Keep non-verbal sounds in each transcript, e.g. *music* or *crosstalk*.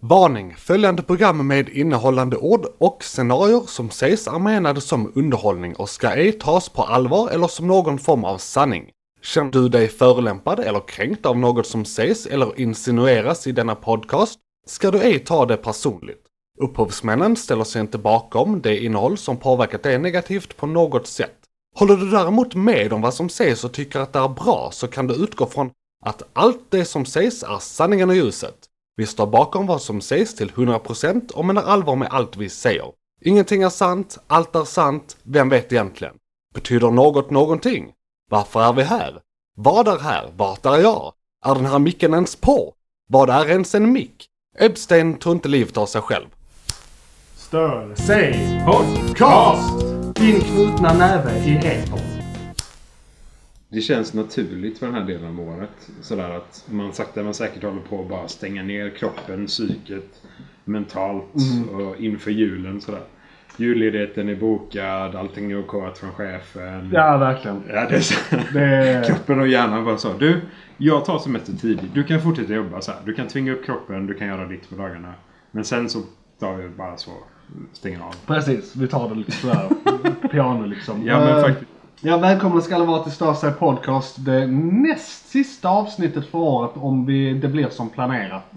Varning! Följande program med innehållande ord och scenarier som sägs är menade som underhållning och ska ej tas på allvar eller som någon form av sanning. Känner du dig förolämpad eller kränkt av något som sägs eller insinueras i denna podcast ska du ej ta det personligt. Upphovsmännen ställer sig inte bakom det innehåll som påverkat dig negativt på något sätt. Håller du däremot med om vad som sägs och tycker att det är bra så kan du utgå från att allt det som sägs är sanningen och ljuset. Vi står bakom vad som sägs till 100% och menar allvar med allt vi säger. Ingenting är sant, allt är sant, vem vet egentligen? Betyder något någonting? Varför är vi här? Vad är här? Vart är jag? Är den här micken ens på? Vad är ens en mick? Epstein tog inte livet av sig själv. Stör sig podcast! Din knutna näve i etern. Det känns naturligt för den här delen av året. Sådär att man sakta men säkert håller på att bara stänga ner kroppen, psyket, mentalt och inför julen sådär. Julledigheten är bokad, allting är okej från chefen. Ja, verkligen. Ja, det är. Det, *laughs* Kroppen och hjärnan bara så. Du, jag tar semester tidigt. Du kan fortsätta jobba så här. Du kan tvinga upp kroppen, du kan göra ditt på dagarna. Men sen så tar vi bara så, stänger av. precis, vi tar det lite sådär. Piano liksom. Ja men Eh, faktiskt. Ja, välkomna ska alla vara till Stör sig podcast. Det näst sista avsnittet för året om vi, det blir som planerat.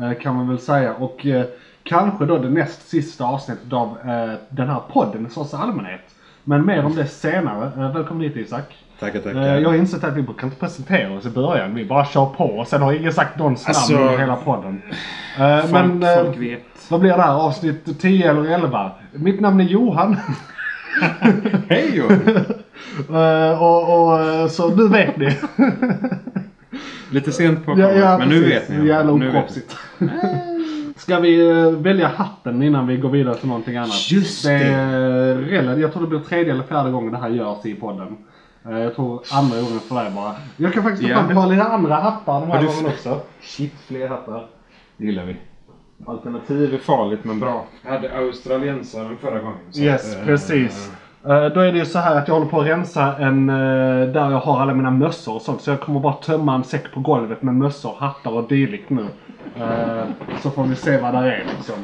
Eh, kan man väl säga. Och eh, kanske då det näst sista avsnittet av eh, den här podden i största allmänhet. Men mer om det senare. Eh, välkommen hit Isak. Tackar, tackar. Eh, jag har insett att vi kan inte presentera oss i början. Vi bara kör på och sen har ingen sagt någons namn Alltså, under hela podden. Eh, folk, men folk vet. vad blir det här? Avsnitt 10 eller 11? Mitt namn är Johan. *laughs* Hej Johan! *laughs* Eh, och, och, eh, så nu vet ni. Lite sent på Ja, ja, men nu precis. vet ni. Jävla Nu vet ni. oproffsigt. Ska vi eh, välja hatten innan vi går vidare till någonting annat? Just det. Är relativt, jag tror det blir tredje eller fjärde gången det här görs i podden. Jag tror andra gången för dig bara. Jag kan faktiskt ta Ja. fram, lite andra hattar den här Har du gången också. Shit, fler hattar. Det gillar vi. Alternativ är farligt men bra. Jag hade australiensaren förra gången. så Yes, att, precis. Eh, Då är det ju så här att jag håller på att rensa en eh, där jag har alla mina mössor och sånt. Så jag kommer bara tömma en säck på golvet med mössor, hattar och dylikt nu. Eh, Så får vi se vad det är liksom.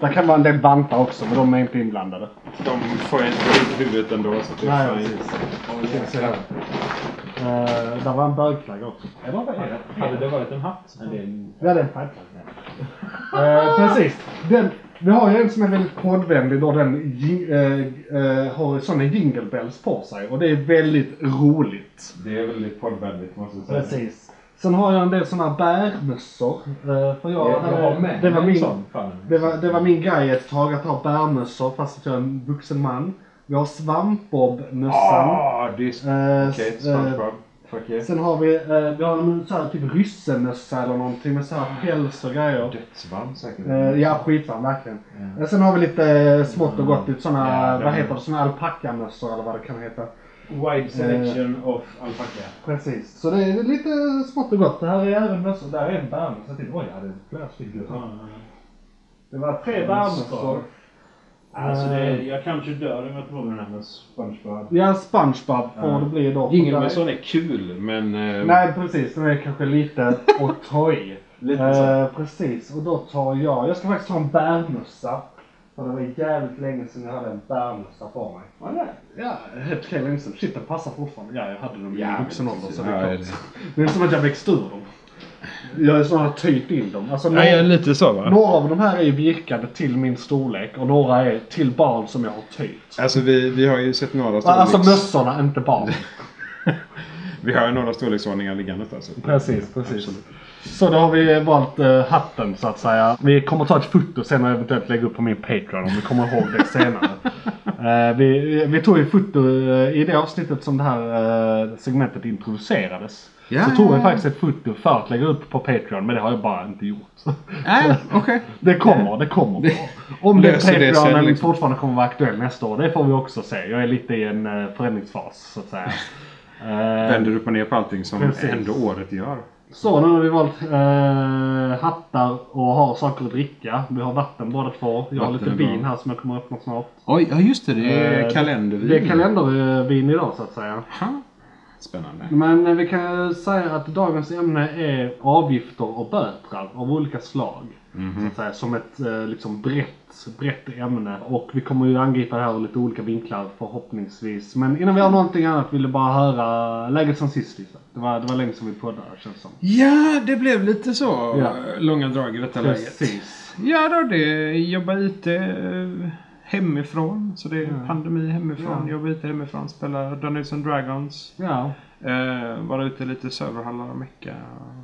Där kan vara en del vantar också men de är inte inblandade. De får jag inte ut huvudet ändå. Så det Nej, är precis. Här. Eh, där var en bögflagga också. Eller vad är det? Hade det varit en hatt? Ja, det är en flaggflagga. Eh, precis. Den, vi har ju en som är väldigt poddvänlig då den eh, eh, har sådana jingle bells på sig. Och det är väldigt roligt. Det är väldigt poddvänligt måste jag säga. Precis. Sen har jag en del sådana bärmössor. Eh, för jag, Jag har med det, var min, sån, det, var, det var min grej ett tag att ha bärmössor fast att jag är en vuxen man. Vi har svampbob-mössan. Ah, det är... SpongeBob. Yeah. Sen har vi, eh, vi har en sån här typ ryssemössa eller någonting med så här päls och grejer. Dödsvamp säkert. Eh, ja, skitvarm verkligen. Eh, Sen har vi lite eh, smått och gott, lite såna, det- vad heter det, såna alpackamössor eller vad det kan heta. Wide selection of alpacka. Precis. Så det är lite smått och gott. Det här är även mössor. Där är en bärmössa till. Oj, jag hade flera stycken. Det var tre bärmössor. Alltså det, jag kanske dör om jag provar den här med SpongeBob. Ja, SpongeBob får det bli då. Med sån är kul, men... eh, Nej, precis. Den är kanske lite *laughs* ta i. Lite så. Eh, precis. Och då tar jag, jag ska faktiskt ha en bärmössa. För det var jävligt länge sedan jag hade en bärmössa på mig. Är det? Ja, helt okej länge sedan. Shit, den passar fortfarande. Ja, jag hade den i Ja, vuxen ålder så det Ja, är är klart. det. Det är som att jag växte ur dem. Jag är snarare typ in dem. Alltså, Ja, ja, några, lite så va? några av de här är ju virkade till min storlek och några är till barn som jag har tytt. Alltså vi, vi har ju sett några storleks... Alltså mössorna, inte barn. *laughs* Vi har ju några storleksordningar liggandes där. Så. Precis, precis. Så då har vi valt eh, hatten så att säga. Vi kommer ta ett foto sen och eventuellt lägga upp på min Patreon om vi kommer ihåg det senare. *laughs* Eh, vi, vi tog ju foto eh, i det avsnittet som det här segmentet introducerades. Ja, så tog ja, vi ja. faktiskt ett foto för att lägga upp på Patreon men det har jag bara inte gjort. Nej, okej. Det kommer, det kommer. Om det löser det Patreonen sen, liksom. fortfarande kommer vara aktuell nästa år, det får vi också se. Jag är lite i en uh, förändringsfas så att säga. Eh, Vänder upp och ner på allting som Precis. ändå året gör. Så nu har vi valt eh, hattar och har saker att dricka. Vi har vatten båda två. Jag har lite vin här som jag kommer att öppna snart. Oj, ja just det. Det är Eh, kalendervin. Det är kalendervin idag så att säga. Ha. Spännande. Men eh, vi kan säga att dagens ämne är avgifter och bötrar av olika slag. Så att säga, som ett eh, liksom brett, brett ämne. Och vi kommer ju angripa det här ur lite olika vinklar förhoppningsvis. Men innan vi har någonting annat vill jag bara höra läget sen sist Lisa. Det var, det var länge sedan vi poddade känns som. Ja, det blev lite så Ja. eh, långa drag i detta läget. Precis. Ja då, det jobbar ute hemifrån. Så det är Ja. pandemi hemifrån. Ja. Jobbar ute hemifrån. Spelar Dungeons and Dragons. Ja. Eh, vara ute lite i serverhallar och mecka.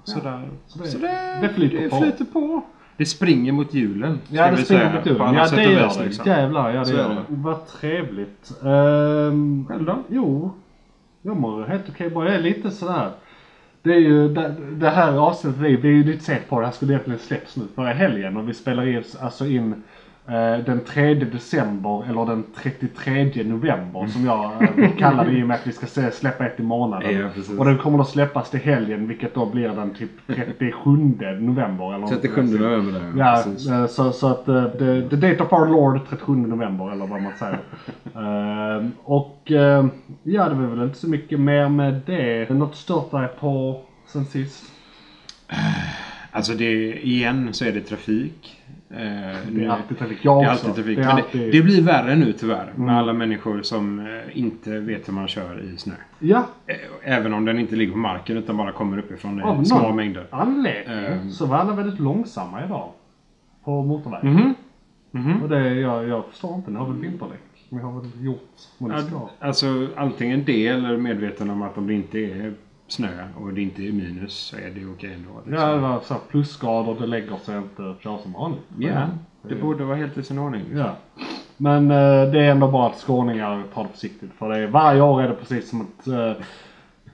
Sådär. Så det- Så det, det flyter på. flyter på. Det springer mot julen. Ja det springer säga, mot på julen. Ja det och gör det. liksom. Jävlar ja det Så gör är det. det. Vad trevligt. Ehm, Själv då? Jo. Jag mår helt okej bra. Jag är lite sådär. Det är ju det, det här avsnittet, vi vi är ju lite sent på det. Det här skulle egentligen släpps nu förra helgen och vi spelar in, alltså in den 3 december eller den 33 november som jag eh, vill *laughs* kalla det i och med att vi ska släppa ett i månaden. Ja, och den kommer då släppas till helgen vilket då blir den typ 37 november eller något 37 sånt. november där. Ja, precis. eh, så, så att eh, the, the date of our Lord 37 november eller vad man säger. *laughs* Ehm, och eh, ja, det var väl inte så mycket mer med det. Något stört dig på sen sist? Alltså det, igen så är det trafik. Eh, Det är alltid trafik. Jag det är också. alltid trafik. Det är alltid- Mm. det, det blir värre nu tyvärr. Med alla människor som eh, inte vet hur man kör i snö. Ja, Eh, Även om den inte ligger på marken utan bara kommer uppifrån Av i små någon mängder. anledning Ehm. så var alla väldigt långsamma idag. På motorvägen. Mhm. Mhm. Och det, jag, jag förstår inte. Ni har väl vinterdäck? Ni har väl gjort vad ni ska? Alltså antingen det eller medveten om att om det inte är snö och det inte är minus så är det okej ändå. liksom. Ja, det var så här plusgrader. Det lägger sig inte. Kör som vanligt. Ja, det borde vara helt i sin ordning. Ja. Men eh, det är ändå bara att skåningar tar det försiktigt. För det är, varje år är det precis som att... Eh,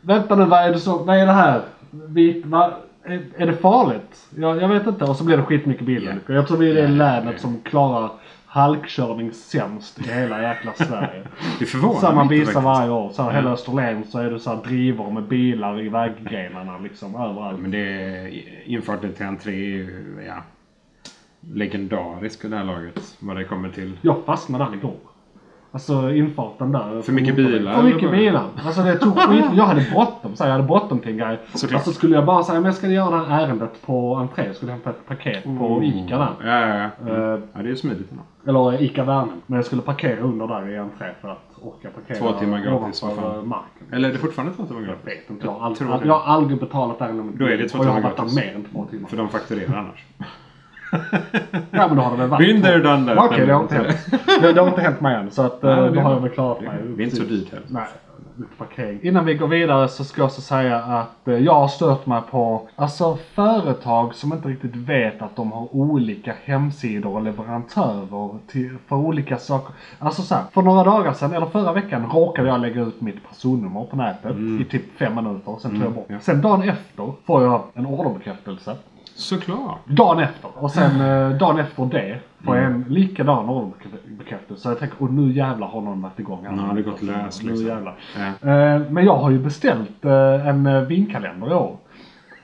vänta nu, vad är det, så, vad är det här? Vi, va, är, är det farligt? Jag, jag vet inte. Och så blir det skitmycket bilolyckor. Jag tror vi är det Ja, länet ja. som klarar halkkörning sämst i hela jäkla Sverige. *laughs* Det förvånar Samma mig faktiskt. varje år. Så här, Ja. Hela Österlen så är det så här drivor med bilar i väggrenarna liksom överallt. Men det är infarten till entré är ja, legendarisk vid det här laget. Vad det kommer till. Jag fastnade där igår. Alltså infarten där. För mycket bilar, För mycket eller bilar. Alltså det tog skit. Jag hade bråttom. Så jag hade bråttom till en grej. Såklart. Alltså skulle jag bara säga, men jag ska göra det här ärendet på entré. Jag skulle hämta ett paket på Ica där. Ja, ja, ja. Eh, ja det är smidigt ändå. Eller Ica Värnhem. Men jag skulle parkera under där i entré för att orka parkera Två timmar gratis, fan. marken. Eller är det fortfarande två timmar Jag gratis? vet inte. Jag har, tror aldrig, det. jag har aldrig betalat där inom Då är det två Och jag har timmar varit där gratis. mer än två timmar. För de fakturerar annars. *laughs* Ja men då har det väl varit there, done that. Okej, det har inte hänt. Det, det har inte hänt mig än. Så att, Nej, eh, det då har jag väl klarat mig. Det är inte så dyrt heller. Nej, parkering. Innan vi går vidare så ska jag också säga att eh, jag har stört mig på alltså företag som inte riktigt vet att de har olika hemsidor och leverantörer till, för olika saker. Alltså så här, för några dagar sedan, eller förra veckan, råkade jag lägga ut mitt personnummer på nätet i typ fem minuter. Sen tog jag bort. ja. Sen dagen efter får jag en orderbekräftelse. Såklart. Dagen efter. Och sen eh, dagen efter det får jag en likadan orderbekräftelse. Så jag tänker, och nu jävlar har någon varit igång. Ja, det har gått lös, Nu liksom. jävlar. Ja. Eh, men jag har ju beställt eh, en eh, vinkalender i år.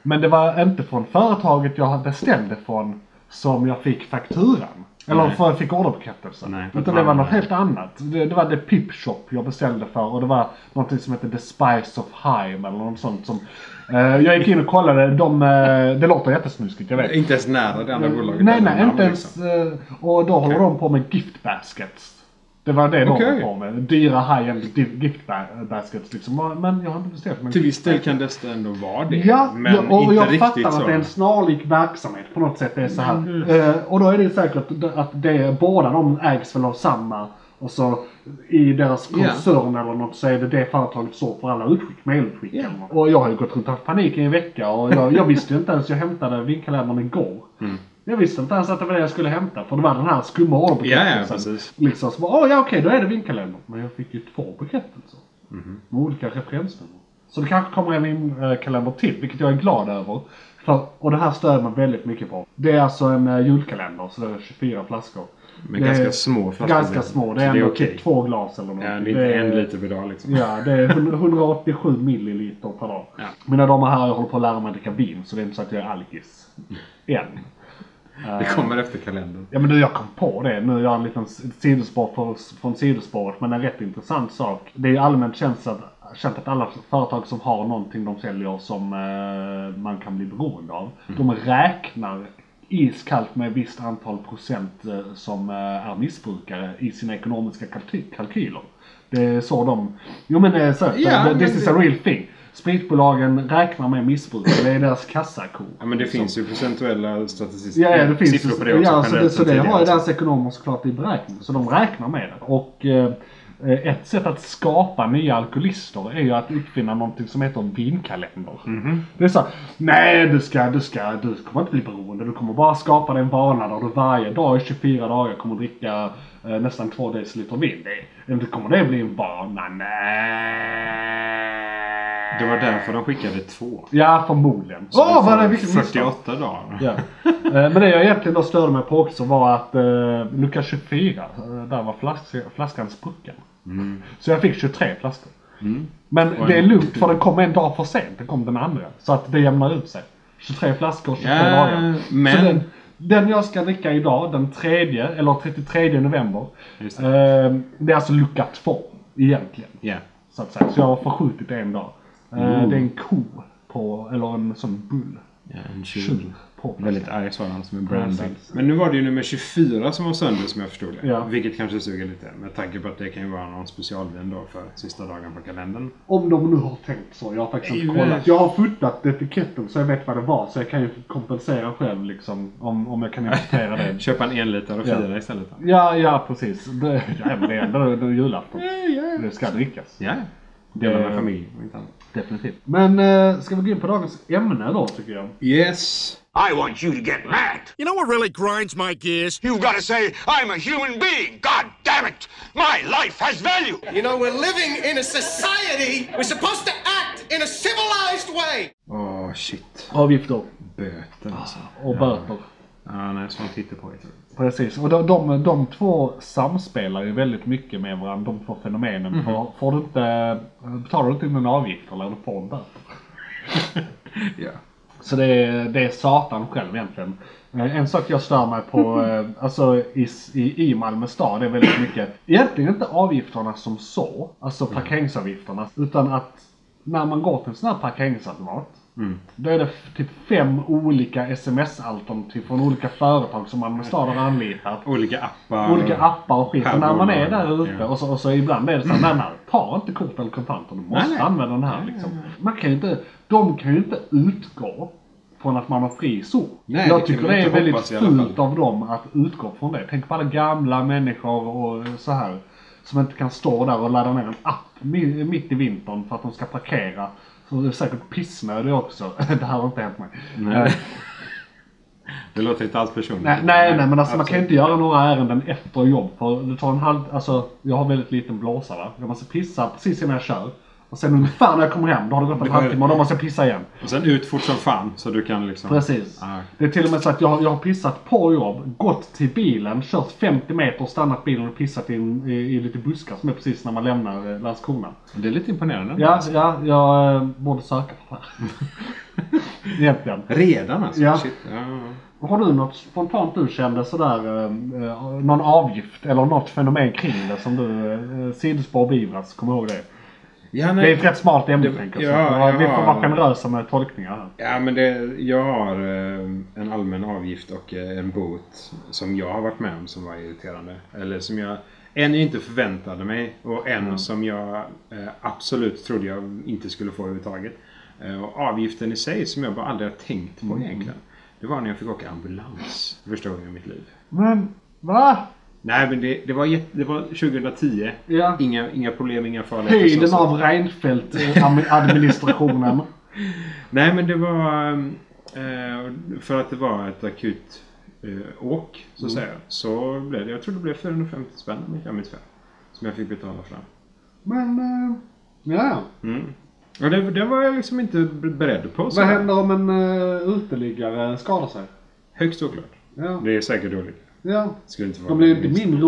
Men det var inte från företaget jag beställde från som jag fick fakturan. Eller Nej. för jag fick orderbekräftelsen. Nej. Utan det var något helt annat. Det, det var The Pip Shop jag beställde för och det var någonting som hette The Spice of Heim eller något sånt som... eh, jag gick in och kollade, de, eh, det låter jättesnuskigt, jag vet. Inte ens nära det andra bolaget. Nej, nej, inte ens. liksom. eh, Och då håller de på med gift baskets. Det var det de Okej. höll på med. Dyra high-end gift ba- baskets liksom. Men jag har inte beställt. Men Till viss del kan det ändå vara det. Ja, men ja, och inte jag riktigt fattar så. att det är en snarlik verksamhet på något sätt. Det är så här. Mm. Och då är det säkert att, att det, båda de ägs väl av samma. Och så i deras Ja. koncern eller något så är det det företaget står för alla utskick. Ja. eller något. Och jag har ju gått runt och haft panik i en vecka och jag, jag visste ju inte ens, jag hämtade vinkalendern igår. Mm. Jag visste inte ens att det var det jag skulle hämta för det var den här skumma Ja, ja, orderbekräftelsen. precis. Liksom så bara, åh ja okej då är det vinkalender. Men jag fick ju två bekräftelser. Mhm. Med olika referensnummer. Så det kanske kommer en vinkalender till, vilket jag är glad över. För, och det här stör man väldigt mycket på. Det är alltså en uh, julkalender, så det är 24 flaskor. Är ganska små flaskor. Ganska små. Det är ändå typ två glas eller något. Ja, det är inte en liter per dag liksom. Ja, det är 100 187 milliliter per dag. Ja. Mina damer och herrar, jag håller på att lära mig dricka vin, så det är inte så att jag är alkis. Än. *laughs* Det kommer efter kalendern. Ja men du, jag kom på det. Nu gör jag en liten sidospår från sidospåret. Men en rätt intressant sak. Det är allmänt känt att, känt att alla företag som har någonting de säljer som eh, man kan bli beroende av. De räknar iskallt med ett visst antal procent eh, som eh, är missbrukare i sina ekonomiska kalky- kalkyler. Det är så de... Jo men det är så. Ja, this men is det- a real thing. Spritbolagen räknar med missbrukare, det är deras kassako. Ja, men det finns ju procentuella statistiska Ja, ja, det finns siffror på det också. ja, så det, så det har ju deras ekonomer såklart i beräkning. Så de räknar med det. Och eh, ett sätt att skapa nya alkoholister är ju att uppfinna någonting som heter vinkalender. Mhm. Det är så här, nej du ska, du ska, du kommer inte bli beroende. Du kommer bara skapa dig en vana där du varje dag i 24 dagar kommer dricka eh, nästan 2 deciliter vin. Det, inte kommer det bli en vana? Nej. Det var därför de skickade två. Ja, förmodligen. Så Åh, du vad det vilket misstag. 48 dagar. Ja. Eh, Men det jag egentligen då störde mig på också var att eh, lucka 24, eh, där var flask, flaskan sprucken. Så jag fick 23 flaskor. Men Och det är lugnt för den kom en dag för sent. Den kom den andra. Så att det jämnar ut sig. 23 flaskor, 23 Ja, dagar. men- Så den, den jag ska dricka idag, den 3 eller 33 november. Just det. Eh, det är alltså lucka 2 egentligen. Ja. Så att säga. Så jag har förskjutit en dag. Eh, Mm. Det är en ko på, eller en sån bull. ja en Tjur flaskan. Väldigt arg sådan som är brandad. Men nu var det ju nummer 24 som var sönder som jag förstod det. Ja. Vilket kanske suger lite. Med tanke på att det kan ju vara någon specialvin då för sista dagen på kalendern. Om de nu har tänkt så. Jag har faktiskt inte kollat. Jag har fotat etiketten så jag vet vad det var. Så jag kan ju kompensera själv liksom. Om, om jag kan importera det. *laughs* Köpa en enliter och Ja. fira istället då. Ja, ja precis. Det, ja, men det är ändå julafton. Det ska drickas. Ja. Dela med familj och inte annat. Definitivt. Men eh, ska vi gå in på dagens ämne då tycker jag? Yes. I want you to get mad. You know what really grinds my gears? You've got to say, I'm a human being. God damn it. My life has value. You know, we're living in a society. We're supposed to act in a civilized way. Åh shit. Avgifter Böter alltså. och böter. Ja, nej, sånt hittar på. Precis. Och de, de, de två samspelar ju väldigt mycket med varandra, de två fenomenen. För får du inte, betalar du inte in en avgift eller du får en böter. *laughs* Ja. Så det är, det är Satan själv egentligen. Eh, En sak jag stör mig på, *laughs* eh, alltså i, i, i Malmö stad är väldigt mycket, egentligen inte avgifterna som så, alltså parkeringsavgifterna, utan att när man går till en sån här parkeringsautomat, då är det typ fem olika sms-alternativ från olika företag som Malmö stad har anlitat. Olika appar. Olika appar och skit. Och när man är där ute ja. och så, och så ibland är det så här, nej, nej, ta inte kort eller kontanter. Du måste nej. använda den här liksom. Man kan ju inte, de kan ju inte utgå från att man har fri zon. Nej, Jag tycker det är väldigt fult av dem att utgå från det. Tänk på alla gamla människor och så här som inte kan stå där och ladda ner en app mi- mitt i vintern för att de ska parkera. Så det är säkert pissnödig också. *laughs* det här har inte hänt mig. Nej. Eh, Det låter inte alls personligt. Nej, nej, nej men alltså man kan ju inte göra några ärenden efter jobb. För det tar en halv, alltså jag har väldigt liten blåsare. Jag måste pissa precis innan jag kör. Och sen ungefär när jag kommer hem, då har det gått en halvtimme och då måste jag pissa igen. Och sen ut fort som fan så du kan liksom... Precis. Ah, Det är till och med så att jag, har- jag har pissat på jobb, gått till bilen, kört 50 meter, stannat bilen och pissat i, en- i, i lite buskar som är precis när man lämnar eh, Landskrona. det är lite imponerande. Ja, ja, jag eh, borde söka för det. *laughs* Egentligen. Redan alltså? Ja. Shit. Ja. Har du något spontant du kände sådär, eh, eh, någon avgift eller något fenomen kring det som du, eh, sidospår beivras, kom ihåg det. Ja, Det nej. är ett rätt smalt ämne Det- tänker ja, jag. Vi ja. får vara generösa med tolkningar här. Ja, men det, jag har eh, en allmän avgift och eh, en bot som jag har varit med om som var irriterande. Eller som jag en jag inte förväntade mig och en som jag eh, absolut trodde jag inte skulle få överhuvudtaget. Och avgiften i sig som jag bara aldrig har tänkt på egentligen. Det var när jag fick åka ambulans för första gången i mitt liv. Men, va? Nej men det, det, var, det var 2010. Ja. Inga, inga problem, inga farligheter. Höjden av Reinfeldt-administrationen. *laughs* Nej men det var eh, för att det var ett akut eh, åk så att säga. Så blev det, jag tror det blev 450 spänn om jag minns fel. Som jag fick betala för. Men, eh, ja. Mm. Och det, det var jag liksom inte beredd på. Så Vad händer om en uh, uteliggare skadar sig? Högst oklart. Ja. Det är säkert roligt. Ja. Skulle inte vara De blir inte mindre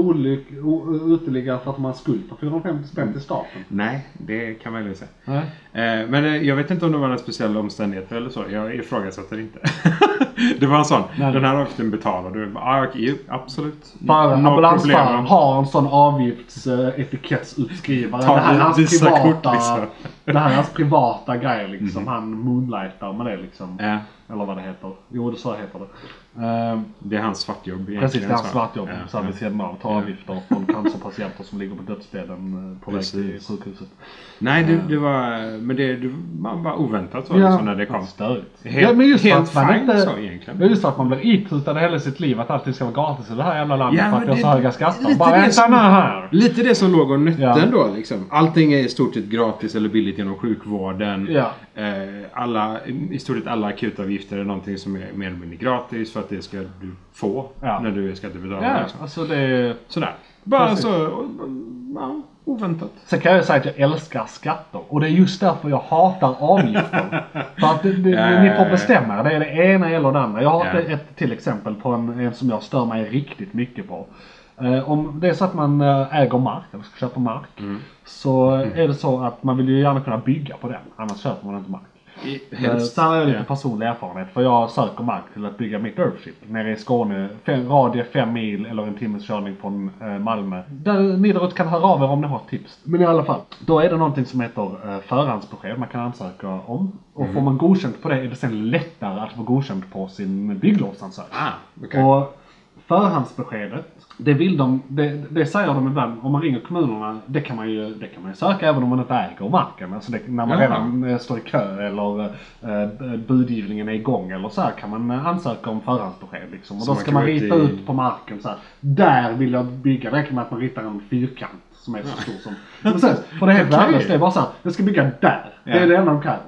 uteliggare för att skuld på 450 spänn till staten. Nej, det kan man väl säga. Nej. Eh, men eh, jag vet inte om det var några speciella omständigheter eller så. Jag ifrågasätter inte. *laughs* *laughs* det var en sån. Nej. Den här avgiften betalar du. Ah, absolut. No ambulansföraren har en sån avgiftsetikettsutskrivare. Ta Det här är hans visa privata, liksom. det här är hans privata grej liksom. Han moonlightar med det liksom. Ja. Eller vad det heter. Jo, så heter det. Ehm, Det är hans svartjobb egentligen. Precis, det är hans svartjobb. Ja, Så här ja. vid sidan av. Ta avgifter från cancerpatienter som ligger på dödsbädden eh, på väg till sjukhuset. Nej, det, det var... Men det, det var oväntat så liksom, när det kom. Störigt. Helt- ja, men just helt fine inte, så egentligen. Ja, just för att man blir itutad hela sitt liv att allting ska vara gratis i det här jävla landet Ja, för att vi har så det- höga skatter. lite Bara det som- här. Lite det som låg och nötte Ja. liksom. Allting är i stort sett gratis eller billigt genom sjukvården. Ja. Eh, alla, I stort sett alla akutavgifter är någonting som är mer eller mindre gratis för att det ska du få Ja. när du är skattebetalare. Ja, liksom. alltså det... Sådär. Bara Precis. så... Ja, oväntat. Sen kan jag säga att jag älskar skatter och det är just därför jag hatar avgifter. *laughs* För att det, det, Ja, ni får bestämma. Det är det ena eller det andra. Jag har Ja. ett, till exempel på en, en som jag stör mig riktigt mycket på. Eh, om det är så att man eh, äger mark, eller ska köpa mark, Mm. så är det så att man vill ju gärna kunna bygga på den. Annars köper man inte mark. Här har jag lite personlig erfarenhet för jag söker mark till att bygga mitt Earthship nere i Skåne. Fem, radie fem mil eller en timmes körning från eh, Malmö. Där ni där ute kan höra av er om ni har tips. Men i alla fall. Då är det någonting som heter eh, förhandsbesked man kan ansöka om. Och får man godkänt på det är det sen lättare att få godkänt på sin bygglovsansökan. Ah. Och förhandsbeskedet, det vill de, det, det säger de ibland, om man ringer kommunerna, det kan man ju, det kan man ju söka även om man inte äger marken. Alltså det, när man Jaha. redan eh, står i kö eller eh, budgivningen är igång eller så här kan man eh, ansöka om förhandsbesked liksom. Och Så då ska man rita ut i- ut på marken så här. Där vill jag bygga. Det räcker med att man ritar en fyrkant som är så stor som... Precis, för det är helt Okej. värdelöst. Det är bara så här, jag ska bygga där. Det är det enda de kräver.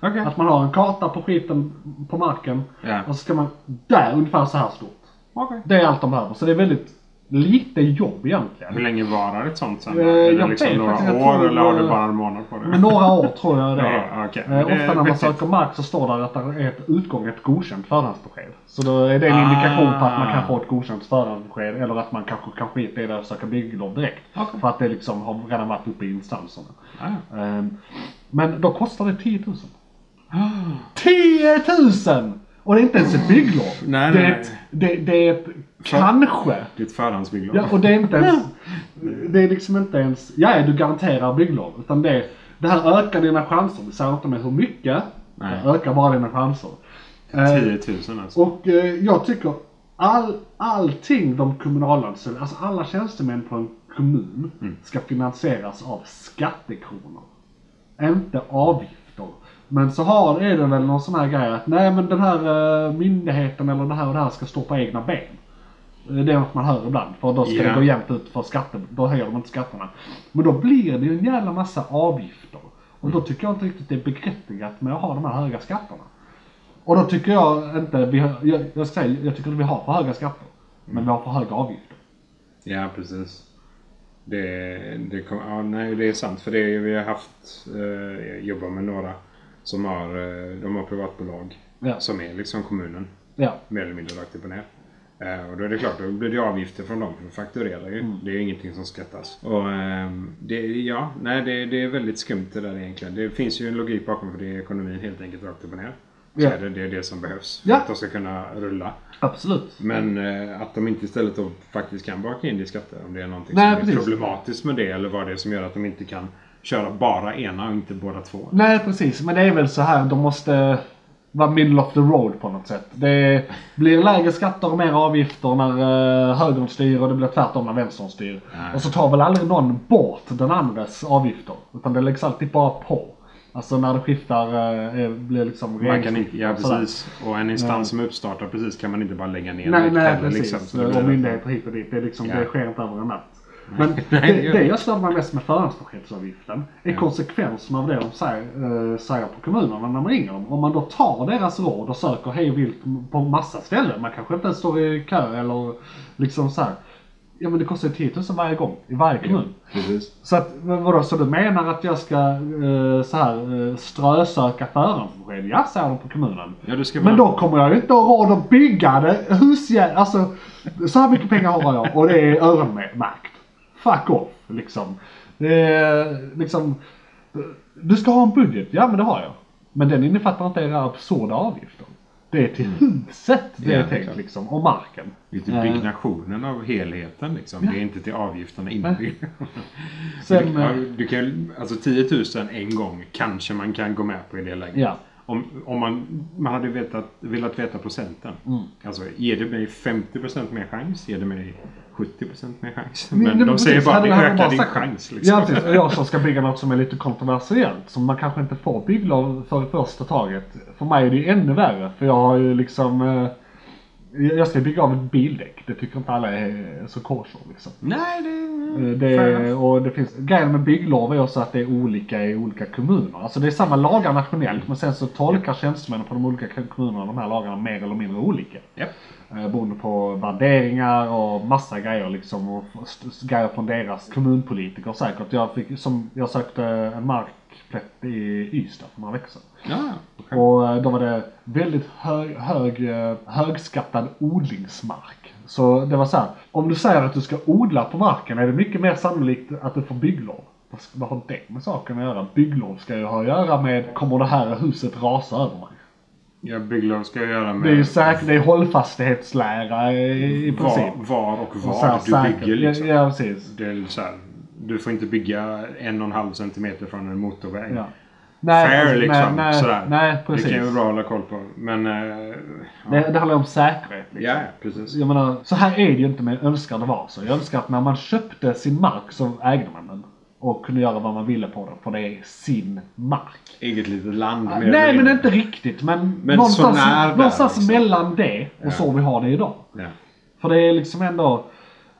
Okej. Att man har en karta på skiten på marken. Ja. Och så ska man, där ungefär så här stort. Okej. Det är allt de behöver. Så det är väldigt lite jobb Hur egentligen. länge varar ett sånt sen? Eh, är det jag liksom några faktiskt, år eller har du eh, bara en månad på det? Men några år tror jag det är. *laughs* Ja, okej. Eh, det ofta när man söker mark så står där att det är ett utgånget godkänt förhandsbesked. Så då är det en indikation på att man kan Ah. få ett godkänt förhandsbesked eller att man kanske kan skita i det och söka bygglov direkt. Okej. För att det liksom har redan varit uppe i instanserna. Ah. Ehm, Men då kostar det 10 000. 10 000! Och det är inte ens ett bygglov. Nej, det, nej, är ett, det, det är ett kanske. Det är ett förhandsbygglov. Ja, och det är inte ens... Det är liksom inte ens... Ja, du garanterar bygglov. Utan det, det här ökar dina chanser. Det säger inte med hur mycket. Nej. Det ökar bara dina chanser. Eh, 10 000 alltså. och eh, jag tycker all, allting de kommunalanställda, alltså alla tjänstemän på en kommun Mm. ska finansieras av skattekronor. Inte avgifter. Men så har, är det väl någon sån här grej att nej men den här eh, myndigheten eller det här och det här ska stå på egna ben. Eh, Det är något man hör ibland för då ska Ja. det gå jämnt ut för skatter. Då höjer de inte skatterna. Men då blir det ju en jävla massa avgifter. Och då tycker jag inte riktigt det är berättigat med att ha de här höga skatterna. Och då tycker jag inte, vi har, jag, jag, ska säga, jag tycker att vi har för höga skatter. Men vi har för höga avgifter. Ja, precis. Det, det, kom, ja, nej, det är sant. För det vi har haft, eh, jobbat med några som har, eh, de har privatbolag Ja. som är liksom kommunen Ja. mer eller mindre rakt upp och ner. Eh, och då är det klart, då blir det avgifter från dem för de fakturerar ju. Mm. Det är ju ingenting som skattas. Och ehm, det, ja, nej det, det är väldigt skumt det där egentligen. Det finns ju en logik bakom för det är ekonomin helt enkelt rakt upp och ner. Så Ja. är det, det är det som behövs för Ja. att de ska kunna rulla. Absolut. Men eh, att de inte istället då faktiskt kan baka in det i skatter. Om det är någonting Nej, som är precis. problematiskt med det eller vad det är som gör att de inte kan köra bara ena och inte båda två. Nej precis, men det är väl så här, de måste vara middle of the road på något sätt. Det blir lägre skatter och mer avgifter när uh, högern styr och det blir tvärtom när vänstern styr. Nej. Och så tar väl aldrig någon bort den andres avgifter. Utan det läggs alltid bara på. Alltså när det skiftar, uh, blir liksom Man kan inte, ja och sådär. precis. Och en instans som uppstartar precis kan man inte bara lägga ner Nej, nej heller, precis. liksom. Så och myndigheter hit och dit. Det, är liksom, Ja. det sker inte över en natt. Men *laughs* det, det jag stör mig mest med förhandsbeskedsavgiften är konsekvenserna av det de säger, eh, säger på kommunerna när man ringer dem. Om man då tar deras råd och söker hej vilt på massa ställen. Man kanske inte ens står i kö eller liksom så här. Ja men det kostar ju 10 000 varje gång i varje kommun. Precis. Så att, vadå, så du menar att jag ska eh, så här eh, strösöka förhandsbesked? Ja, säger de på kommunen. Ja, Men då kommer jag ju inte ha råd att bygga det husjä... Alltså, så här mycket pengar har jag och det är öronmärkt. Fuck off, liksom. Det är liksom... Du ska ha en budget, ja men det har jag. Men den innefattar inte era absurda avgifter. Det är till huset det är tänkt liksom, och marken. Det är till Eh, byggnationen av helheten liksom. Ja. Det är inte till avgifterna inbyggda. Sen, *laughs* du, eh, du kan, alltså 10 000 en gång kanske man kan gå med på i det läget. Ja. Om, om man, man hade vetat, velat veta procenten. Mm. Alltså, ger det mig 50% mer chans? Ger det mig 70% mer chans? Men- Men, de säger precis, bara hade- det ökar bara din chans. Liksom. Ja precis, och jag som ska bygga något som är lite kontroversiellt. Som man kanske inte får bygglov för i första taget. För mig är det ju ännu värre. För jag har ju liksom... Jag ska bygga av ett bildäck. Det tycker inte alla är så kosher liksom. Nej, det... Eh, Det, och det finns, grejen med bygglov är också att det är olika i olika kommuner. Alltså det är samma lagar nationellt men sen så tolkar tjänstemännen på de olika kommunerna de här lagarna mer eller mindre olika. Japp. Eh, Beroende på värderingar och massa grejer liksom. Och grejer från deras kommunpolitiker säkert. Jag, fick, som, jag sökte en markplätt i Ystad för några veckor sedan. Ja, okej. Och eh, då var det väldigt hög, hög, eh, högskattad odlingsmark. Så det var så här, om du säger att du ska odla på marken är det mycket mer sannolikt att du får bygglov. Vad har det med saken att göra? Bygglov ska ju ha att göra med, kommer det här huset rasa över mig? Ja, bygglov ska jag göra med Det är ju säkert, det är hållfasthetslära i, i princip. var, var och Och så var här du säkert- bygger. Liksom. Ja, ja precis. Det är så här, du får inte bygga en och en halv centimeter från en motorväg. Ja. Nej, Fair alltså, liksom. nej, sådär. nej, Det precis. kan ju vara bra att hålla koll på. Men... eh, Det, det handlar om säkerhet. Liksom. ja, precis. Jag menar, så här är det ju inte men jag önskar det var så. Jag önskar att när man köpte sin mark så ägde man den. Och kunde göra vad man ville på den, för det är sin mark. Eget litet land. eller Nej men inte riktigt, men, Men någonstans, där, någonstans liksom. mellan det och Ja. så vi har det idag. Ja. För det är liksom ändå,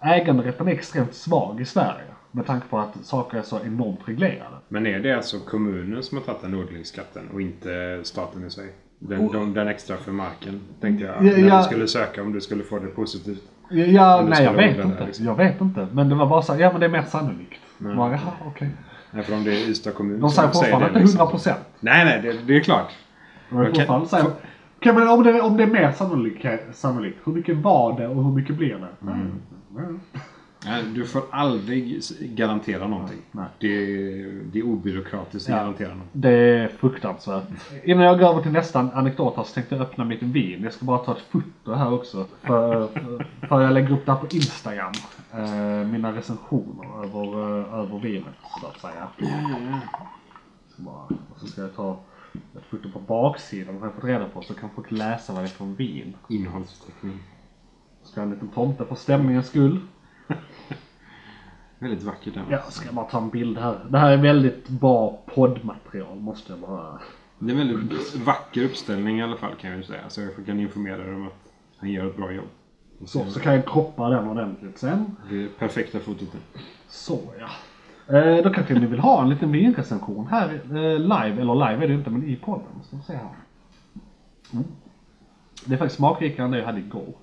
äganderätten är extremt svag i Sverige. Med tanke på att saker är så enormt reglerade. Men är det alltså kommunen som har tagit den odlingsskatten och inte staten i sig? Den, de, den extra för marken tänkte jag. Ja, när ja. du skulle söka om du skulle få det positivt. Ja, du nej jag vet inte. där, liksom. Jag vet inte. Men det var bara så här, ja men det är mer sannolikt. Bara, Jaha, okej. Nej, för om det är Ystad kommun De säger fortfarande inte liksom. 100 procent. Nej, nej, det, det är klart. Okej. fortfarande säger, okej men om det, om det är mer sannolikt, sannolikt, hur mycket var det och hur mycket blir det? Mm. Nej, Du får aldrig garantera någonting. Nej. Det, är, det är obyråkratiskt att Ja. garantera något. Det är fruktansvärt. Innan jag går över till nästa anekdot här så tänkte jag öppna mitt vin. Jag ska bara ta ett foto här också. För, för, för jag lägger upp det här på Instagram. Eh, mina recensioner över, eh, över vinet så att säga. Så bara, och så ska jag ta ett foto på baksidan har jag fått reda på så kan folk läsa vad det är för vin. Innehållsförteckning. Ska jag ha en liten tomte för stämningens skull. Väldigt vackert. Den. Ja, ska jag bara ta en bild här. Det här är väldigt bra poddmaterial måste jag bara... Det är en väldigt vacker uppställning i alla fall kan jag ju säga. Så jag kan informera dig om att han gör ett bra jobb. Så, så kan jag kroppa den ordentligt sen. Det är perfekta fotot. Så ja. Eh, då kanske ni vill ha en liten vinrecension här eh, live, eller live är det inte men i podden. Ska vi se här. Mm. Det är faktiskt smakrikare än det jag hade igår.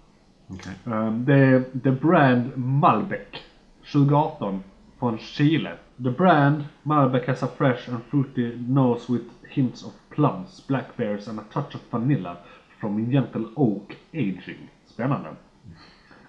Okej. Eh, det är The Brand Malbec 2018 från Chile. The brand Malbec has a fresh and fruity nose with hints of plums, blackberries and a touch of vanilla from gentle oak aging. Spännande.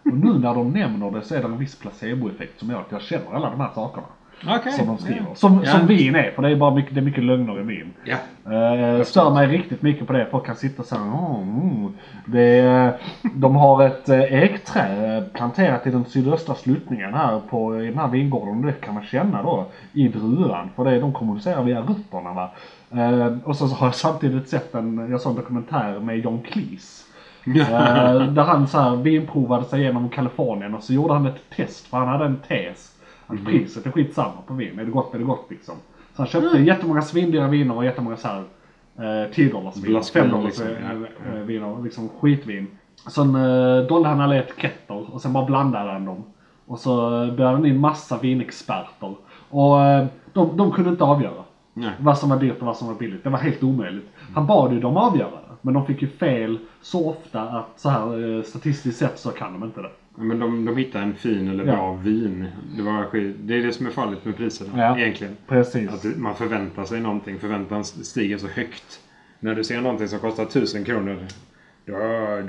Och nu när de nämner det så är det en viss placeboeffekt som gör att jag känner alla de här sakerna. Okej. Som de skriver. Som, Ja. som vin är, för det är bara mycket, det är mycket lögner i vin. Ja. Eh, stör mig riktigt mycket på det. Folk kan sitta så här. "Åh, mm. det, är- de har ett eh, ekträ eh, planterat i den sydöstra sluttningen här på, i den här vingården. Det kan man känna då i druvan. För det, är- de kommunicerar via rötterna va. Eh, och så, så har jag samtidigt sett en, jag såg en dokumentär med John Cleese. Eh, där han så här vinprovade sig genom Kalifornien och så gjorde han ett test för han hade en tes. Att priset är skitsamma på vin. Är det gott är det gott liksom. Så han köpte jättemånga svindyra viner och jättemånga så här eh, 10 dollars viner. Blaskvin, 5 dollars liksom, eh, eh, viner. Liksom skitvin. Sen eh, dolde han alla etiketter och sen bara blandade han dem. Och så eh, bjöd han in massa vinexperter. Och eh, de, de kunde inte avgöra. Nej. Vad som var dyrt och vad som var billigt. Det var helt omöjligt. Han bad ju dem avgöra det. Men de fick ju fel så ofta att så här eh, statistiskt sett så kan de inte det. Men de, de hittar en fin eller Ja. bra vin. Det, var, skit- det är det som är farligt med priserna Ja. egentligen. Precis. Att man förväntar sig någonting. Förväntan stiger så högt. När du ser någonting som kostar 1000 kronor. Då,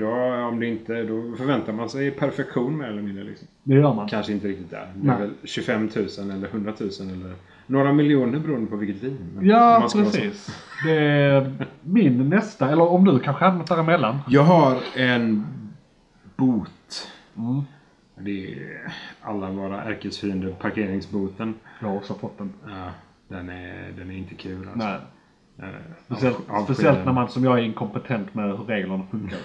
då, om det inte, då förväntar man sig perfektion mer eller mindre. Liksom. Det gör man. Kanske inte riktigt där. Det är Nej. väl 25 000 eller 100 000 eller några miljoner beroende på vilket vin. Ja, precis. Det är min nästa, eller om du kanske något däremellan. Jag har en bot. Mm. Det är alla våra ärkesfiender, parkeringsboten. Jag har också fått den. Ja, den, är, den är inte kul alltså. Nej. Speciellt, av- av speciellt när man som jag är inkompetent med hur reglerna funkar.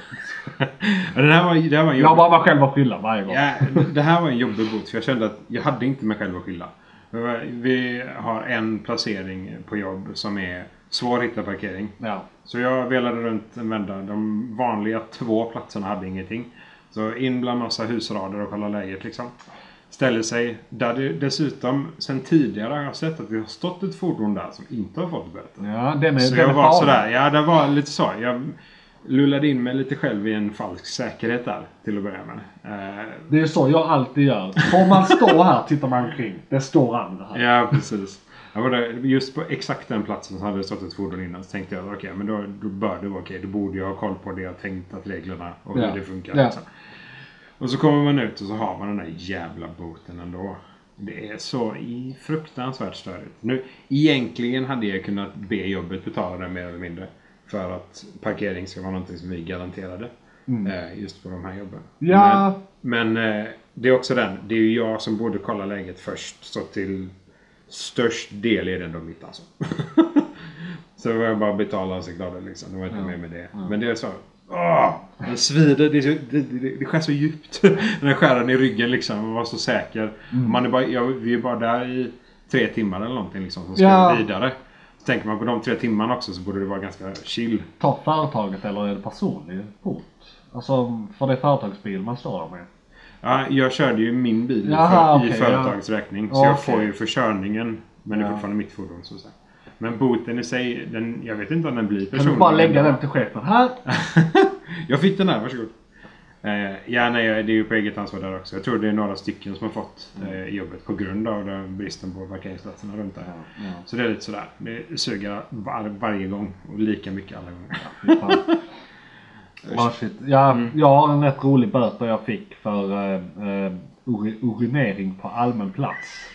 *laughs* Ja, det här var, det här var Jag bara mig själv att skylla varje gång. ja, det här var en jobbig bot för jag kände att jag hade inte mig själv att skylla. Vi har en placering på jobb som är svår att hitta parkering. Ja. Så jag velade runt en vända. De vanliga två platserna hade ingenting. Så in bland massa husrader och kolla läget liksom. Ställer sig. Där det dessutom sen tidigare har jag sett att det har stått ett fordon där som inte har fått böter. Ja, den är, Så den jag var sådär. Ja, det var lite så. Jag lullade in mig lite själv i en falsk säkerhet där till att börja med. Eh, Det är så jag alltid gör. Får man stå här tittar man omkring. Det står andra här. Ja, precis. Jag var där, just på exakt den platsen så hade det stått ett fordon innan. Så tänkte jag okej, men då, då bör det vara okej. Då borde jag ha koll på det jag tänkt att reglerna och Ja. hur det funkar. Ja. Liksom. Och så kommer man ut och så har man den där jävla boten ändå. Det är så i fruktansvärt störigt. Nu, egentligen hade jag kunnat be jobbet betala det mer eller mindre. För att parkering ska vara någonting som vi garanterade. Eh, just på de här jobben. Mm. Ja. Men, men eh, det är också den. Det är ju jag som borde kolla läget först. Så till störst del är det ändå mitt alltså. *laughs* så var jag bara betala och så glada liksom. Det var inte mer med det. Men det är så. Åh! Det svider. Det, det, det, det skär så djupt. *laughs* Den här skäran i ryggen liksom. Man var så säker. Man är bara, jag, vi är bara där i tre timmar eller någonting liksom. Som ska Ja. vidare. Så tänker man på de tre timmarna också så borde det vara ganska chill. Ta företaget eller är det personlig bot? Alltså, för det är företagsbil man står där med. Ja, jag körde ju min bil i Jaha, för, i okej, företagets räkning. Så Ja, jag får ju för körningen. Men det är Ja. fortfarande mitt fordon så att säga. Men boten i sig, den, jag vet inte om den blir Kan personlig. du bara lägga den till chefen? Här! *laughs* jag fick den här, varsågod. Eh, ja, nej, det är ju på eget ansvar där också. Jag tror det är några stycken som har fått eh, jobbet på grund av den bristen på parkeringsplatserna runt där. Så det är lite sådär. Det suger var, varje gång och lika mycket alla gånger. Fy fan. *laughs* Ah, shit. Ja, Jag har en rätt rolig böter jag fick för uh, uh, urinering på allmän plats.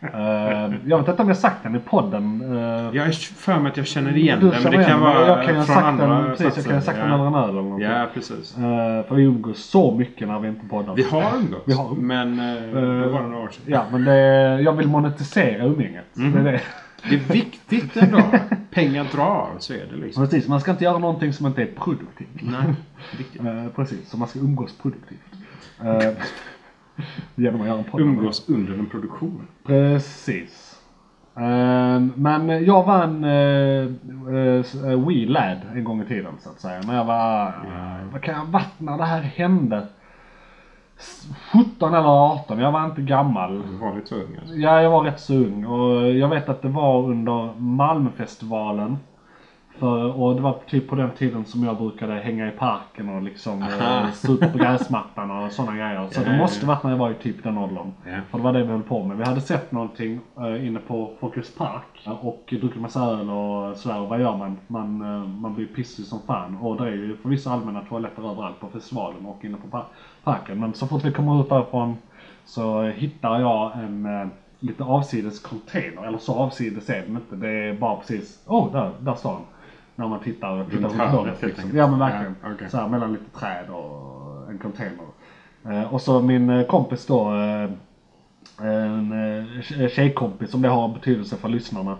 Eh, jag vet inte om jag sagt den i podden. Uh, Jag är för mig att jag känner igen den. Men det kan vara jag kan från andra den, precis, jag kan ha platser. sagt den över en öl eller någonting. Ja, precis. Eh, för vi umgås så mycket när vi inte poddar. Vi har umgåtts. Vi har. Men eh, då var det några år sedan. Ja, men det, jag vill monetisera umgänget. Det är det. Det är viktigt ändå. Pengar drar, så är det liksom. Precis, man ska inte göra någonting som inte är produktivt. Nej, viktigt. Eh, precis, så man ska umgås produktivt. Eh, genom att göra en podd. Umgås under en produktion. Precis. Eh, men jag vann uh, uh, Wii Lad en gång i tiden så att säga. När jag var, vad kan jag varit när det här hände? S- 17 eller 18, jag var inte gammal. Du var lite ung alltså. Ja, jag var rätt så ung och jag vet att det var under Malmöfestivalen. För, och det var typ på den tiden som jag brukade hänga i parken och liksom eh, stå på gräsmattan och sådana grejer. Så det måste varit när jag var i typ den åldern. För det var det vi höll på med. Vi hade sett någonting eh, inne på Folkets Park och druckit massa öl och sådär. Och vad gör man? Man, eh, man blir pissig som fan. Och det är ju förvisso allmänna toaletter överallt på festivalen och inne på par- parken. Men så fort vi kommer ut därifrån så hittar jag en eh, lite avsides container. Eller så avsides är den inte. Det är bara precis, oh där, där står den. När man tittar, tittar runt hörnet, Liksom. Ja men verkligen. Ja, okej. Så här, mellan lite träd och en container. Eh, och så min eh, kompis då, eh, en eh, tje- tjejkompis, om det har betydelse för lyssnarna.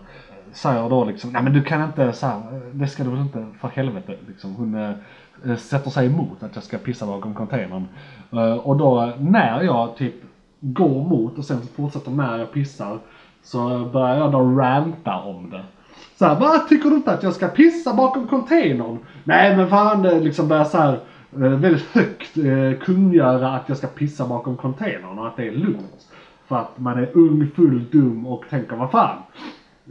Säger då liksom, nej men du kan inte så här, eh, det ska du väl inte för helvete liksom. Hon eh, eh, sätter sig emot att jag ska pissa bakom containern. Eh, och då när jag typ går mot och sen fortsätter när jag pissar så börjar jag då ranta om det. Så här, vad tycker du inte att jag ska pissa bakom containern? Nej men fan, liksom börjar så här eh, väldigt högt eh, kungöra att jag ska pissa bakom containern och att det är lugnt. För att man är ung, full, dum och tänker vad fan.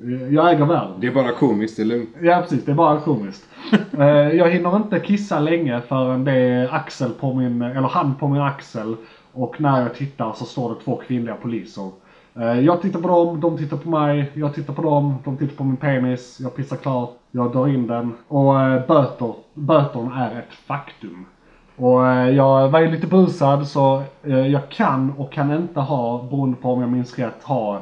eh, Jag äger världen. Det är bara komiskt, det är lugnt. Ja precis, det är bara komiskt. *laughs* Jag hinner inte kissa länge förrän det är axel på min, eller hand på min axel. Och när jag tittar så står det två kvinnliga poliser. Eh, jag tittar på dem, de tittar på mig, jag tittar på dem, de tittar på min penis, jag pissar klart, jag drar in den. Och eh, böter, är ett faktum. Och eh, jag var ju lite brusad så eh, jag kan och kan inte ha, beroende på om jag minns rätt, ha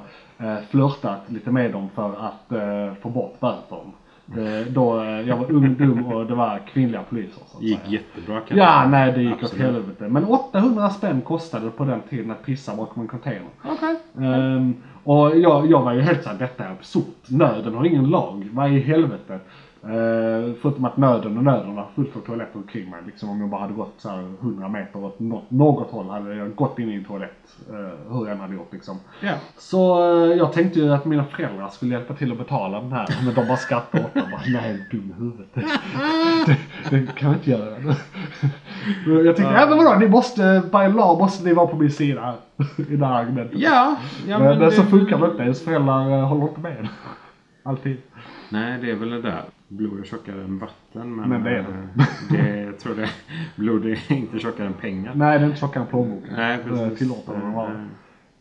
flörtat lite med dem för att få bort bötern. Eh, då eh, jag var ung, dum och det var kvinnliga poliser. Så att gick säga. jättebra kanske. Ja, nej det gick åt Absolut. helvete. Men 800 spänn kostade det på den tiden att pissa bakom en container. Okej. Ehm, och jag, jag var ju helt såhär, detta är absurt. Nöden har ingen lag. Vad i helvete? Uh, förutom att nöden och nöden var fullt av toaletter omkring mig. Liksom om jag bara hade gått så här 100 meter åt något, något håll hade jag gått in i en toalett. Uh, hur jag än hade gjort liksom. Ja. Så eh, jag tänkte ju att mina föräldrar skulle hjälpa till att betala den här. Men de bara skrattade åt mig. Bara, Nej, dum i huvudet? Det, det, det kan vi inte göra. jag tänkte, ja men vadå, ni måste, by law måste ni vara på min sida. I det här argumentet. Ja, ja men, det- så funkar det inte. Ens föräldrar eh, håller inte med. Alltid. Nej, det är väl det där. Blod är tjockare än vatten. Men, Men det är eh, det. Jag tror det. Blod är *laughs* inte tjockare än pengar. Nej, det är inte tjockare än plånboken. Nej, Eh, precis. Tillåter de vara. Eh,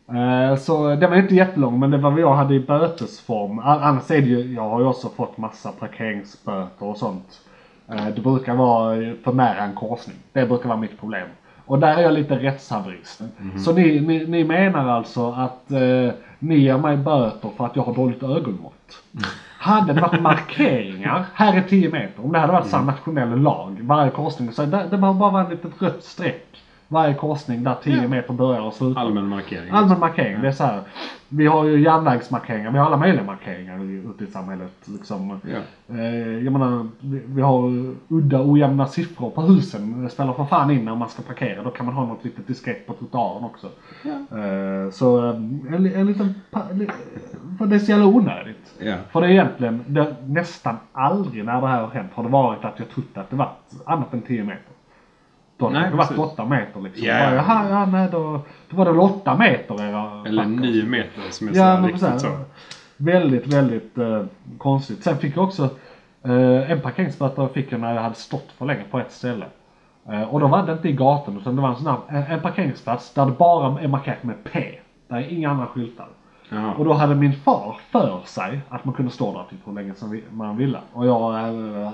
Eh, Så det var inte jättelång men det var vad jag hade i bötesform. Annars är det ju, jag har ju också fått massa parkeringsböter och sånt. Eh, Det brukar vara för nära en korsning. Det brukar vara mitt problem. Och där är jag lite rättshaverist. Så ni, ni, ni menar alltså att eh, ni ger mig böter för att jag har dåligt ögonmått? *laughs* Hade det varit markeringar, här är 10 meter. Om det hade varit mm. nationell lag. Varje korsning, så det, det behöver bara vara ett litet rött streck. Varje korsning där 10 meter börjar och slutar. Allmän markering. Allmän markering, det är så här. Vi har ju järnvägsmarkeringar, vi har alla möjliga markeringar i- ute i samhället. Liksom. Ja. Eh, jag menar, vi, har udda ojämna siffror på husen. Det spelar för fan in när man ska parkera. Då kan man ha något litet diskret på trottoaren också. Eh, så eh, en, en liten... För det är så jävla onödigt. Ja. För det är egentligen, det, nästan aldrig när det här har hänt har det varit att jag trott att det var annat än 10 meter. Då har Nej, det varit precis. 8 meter liksom. Ja, Bara, ja. Jaha, ja, nej då, då var det väl 8 meter era Eller fuckers. nio meter som är Ja, så riktigt precis. så. Väldigt, väldigt eh, konstigt. Sen fick jag också eh, en parkeringsböter fick jag när jag hade stått för länge på ett ställe. Eh, och då var det inte i gatan utan det var en sån här, en, en parkeringsplats där det bara är markerat med P. Där är inga andra skyltar. Jaha. Och då hade min far för sig att man kunde stå där typ hur länge som man ville. Och jag eh,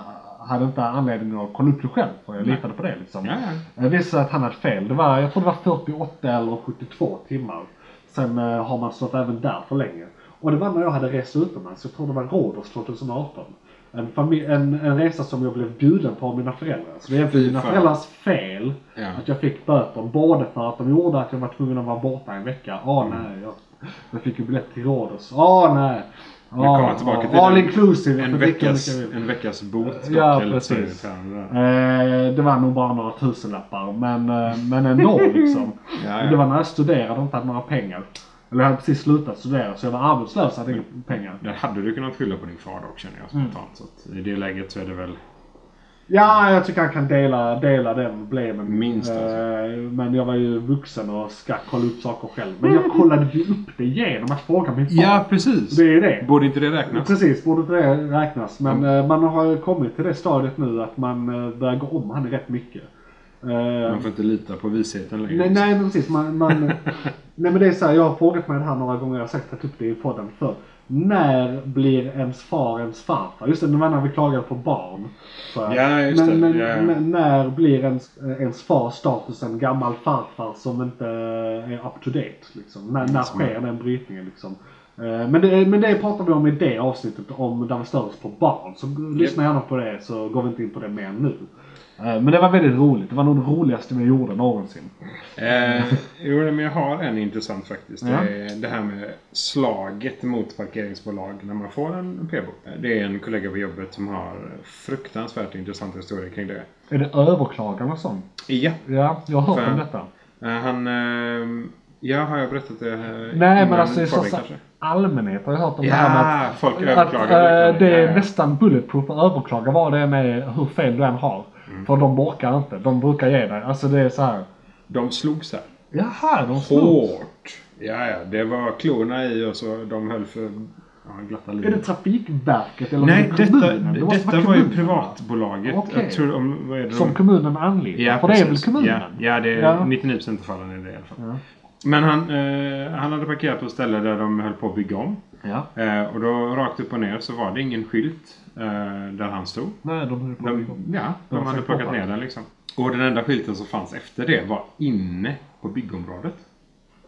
hade inte anledning att kolla upp det själv för jag litade på det liksom. Ja, Det visade sig att han hade fel. Det var, jag tror det var 48 eller 72 timmar. Sen eh, har man stått även där för länge. Och det var när jag hade rest utomlands. Jag tror det var Rhodos 2018. En, en, en resa som jag blev bjuden på av mina föräldrar. Så det är egentligen mina föräldrars fel Ja. att jag fick böter. Både för att de gjorde att jag var tvungen att vara borta en vecka. Åh Mm. nej, jag, jag fick ju biljett till Rhodos. Åh nej. Nu kommer jag tillbaka till all den- inclusive. En veckas, en veckas bot. Ja, eller precis. Eh, det var nog bara några tusenlappar men, eh, men ändå *laughs* liksom. Ja, ja. Det var när jag studerade och inte hade några pengar. Eller jag hade precis slutat studera så jag var arbetslös och hade inga pengar. Där hade du kunnat skylla på din far dock känner jag Mm. spontant. Så att I det läget så är det väl... Ja, jag tycker han kan dela, dela den problemen. Minst alltså. Eh, Men jag var ju vuxen och ska kolla upp saker själv. Men jag kollade ju upp det genom att fråga min far. precis. Det är det. Borde inte det räknas? Precis, borde inte det räknas. Men eh, man har kommit till det stadiet nu att man eh, börjar gå om han rätt mycket. Man får inte lita på visheten längre. Nej, nej precis. Man, man, *laughs* nej men det är så här, jag har frågat mig det här några gånger. Jag har säkert tagit upp det i podden för När blir ens far ens farfar? Just det, det var när vi klagade på barn. Så, Ja, just men, det. Men, Ja, men när blir ens, ens far statusen gammal farfar som inte är up to date? Liksom? När, när Som- sker den brytningen? Liksom? Eh, Men det, men det pratar vi om i det avsnittet om där vi stör oss på barn. Så lyssna gärna på det så går vi inte in på det mer nu. Eh, Men det var väldigt roligt. Det var nog det roligaste vi gjorde någonsin. Eh, jo, men jag har en intressant faktiskt. Ja. Det är det här med slaget mot parkeringsbolag när man får en p-bot. Det är en kollega på jobbet som har fruktansvärt intressanta historier kring det. Är det överklagan och sånt? Ja, Ja, jag har hört om detta. eh, han... Eh, ja, har jag berättat det? Nej men alltså i största allmänhet har jag hört om Ja, det här med att, folk att överklagar eh, liknande. det är Ja, ja. nästan bulletproof att överklaga vad det är, hur fel du än har. Mm. För de orkar inte. De brukar ge dig. Alltså det är så här. De slogs här. Jaha, de slog. Hårt! Ja, ja. Det var klorna i och så de höll för ja, Är det. Trafikverket eller Nej, det detta, kommunen? Det detta var ju kommunen, privatbolaget. Tror om, vad är det Som de- kommunen anlitar. Ja, För det är väl precis. kommunen? Ja, ja det är Ja. 99% av fallen är det i alla fall. Ja. Men han, eh, han hade parkerat på ett ställe där de höll på att bygga om. Ja. Eh, och då rakt upp och ner så var det ingen skylt eh, där han stod. Nej, de höll på att bygga om. De, ja, de De hade plockat ner den liksom. Och den enda skylten som fanns efter det var inne på byggområdet.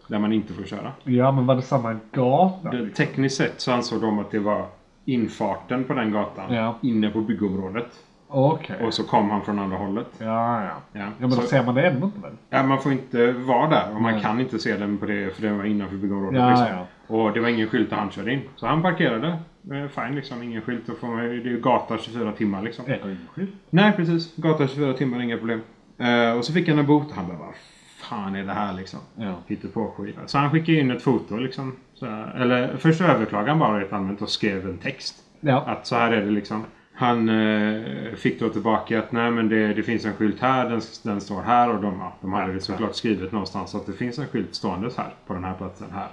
Där man inte får köra. Ja, men var det samma gata? Det, tekniskt sett så ansåg de att det var infarten på den gatan. Ja. Inne på byggområdet. Okej. Och så kom han från andra hållet. Ja, ja. Ja, Ja, men då så- ser man det ändå inte väl? Ja, man får inte vara där och man Nej. kan inte se den på det för den var innanför byggområdet. Ja, liksom. ja. Och det var ingen skylt där han körde in. Så han parkerade. Eh, Fine liksom, ingen skylt. Då får man, det är ju gata 24 timmar liksom. Eller ingen skylt. Nej precis, gata 24 timmar, inga problem. Eh, och så fick han en bot han bara vad fan är det här liksom? Ja. på skit. Så han skickade in ett foto liksom. Så, eller först överklagade han bara rent allmänt och skrev en text. Ja. Att så här är det liksom. Han eh, fick då tillbaka att nej men det, det finns en skylt här, den, den står här och de, de hade det såklart skrivit någonstans att det finns en skylt ståendes här på den här platsen här.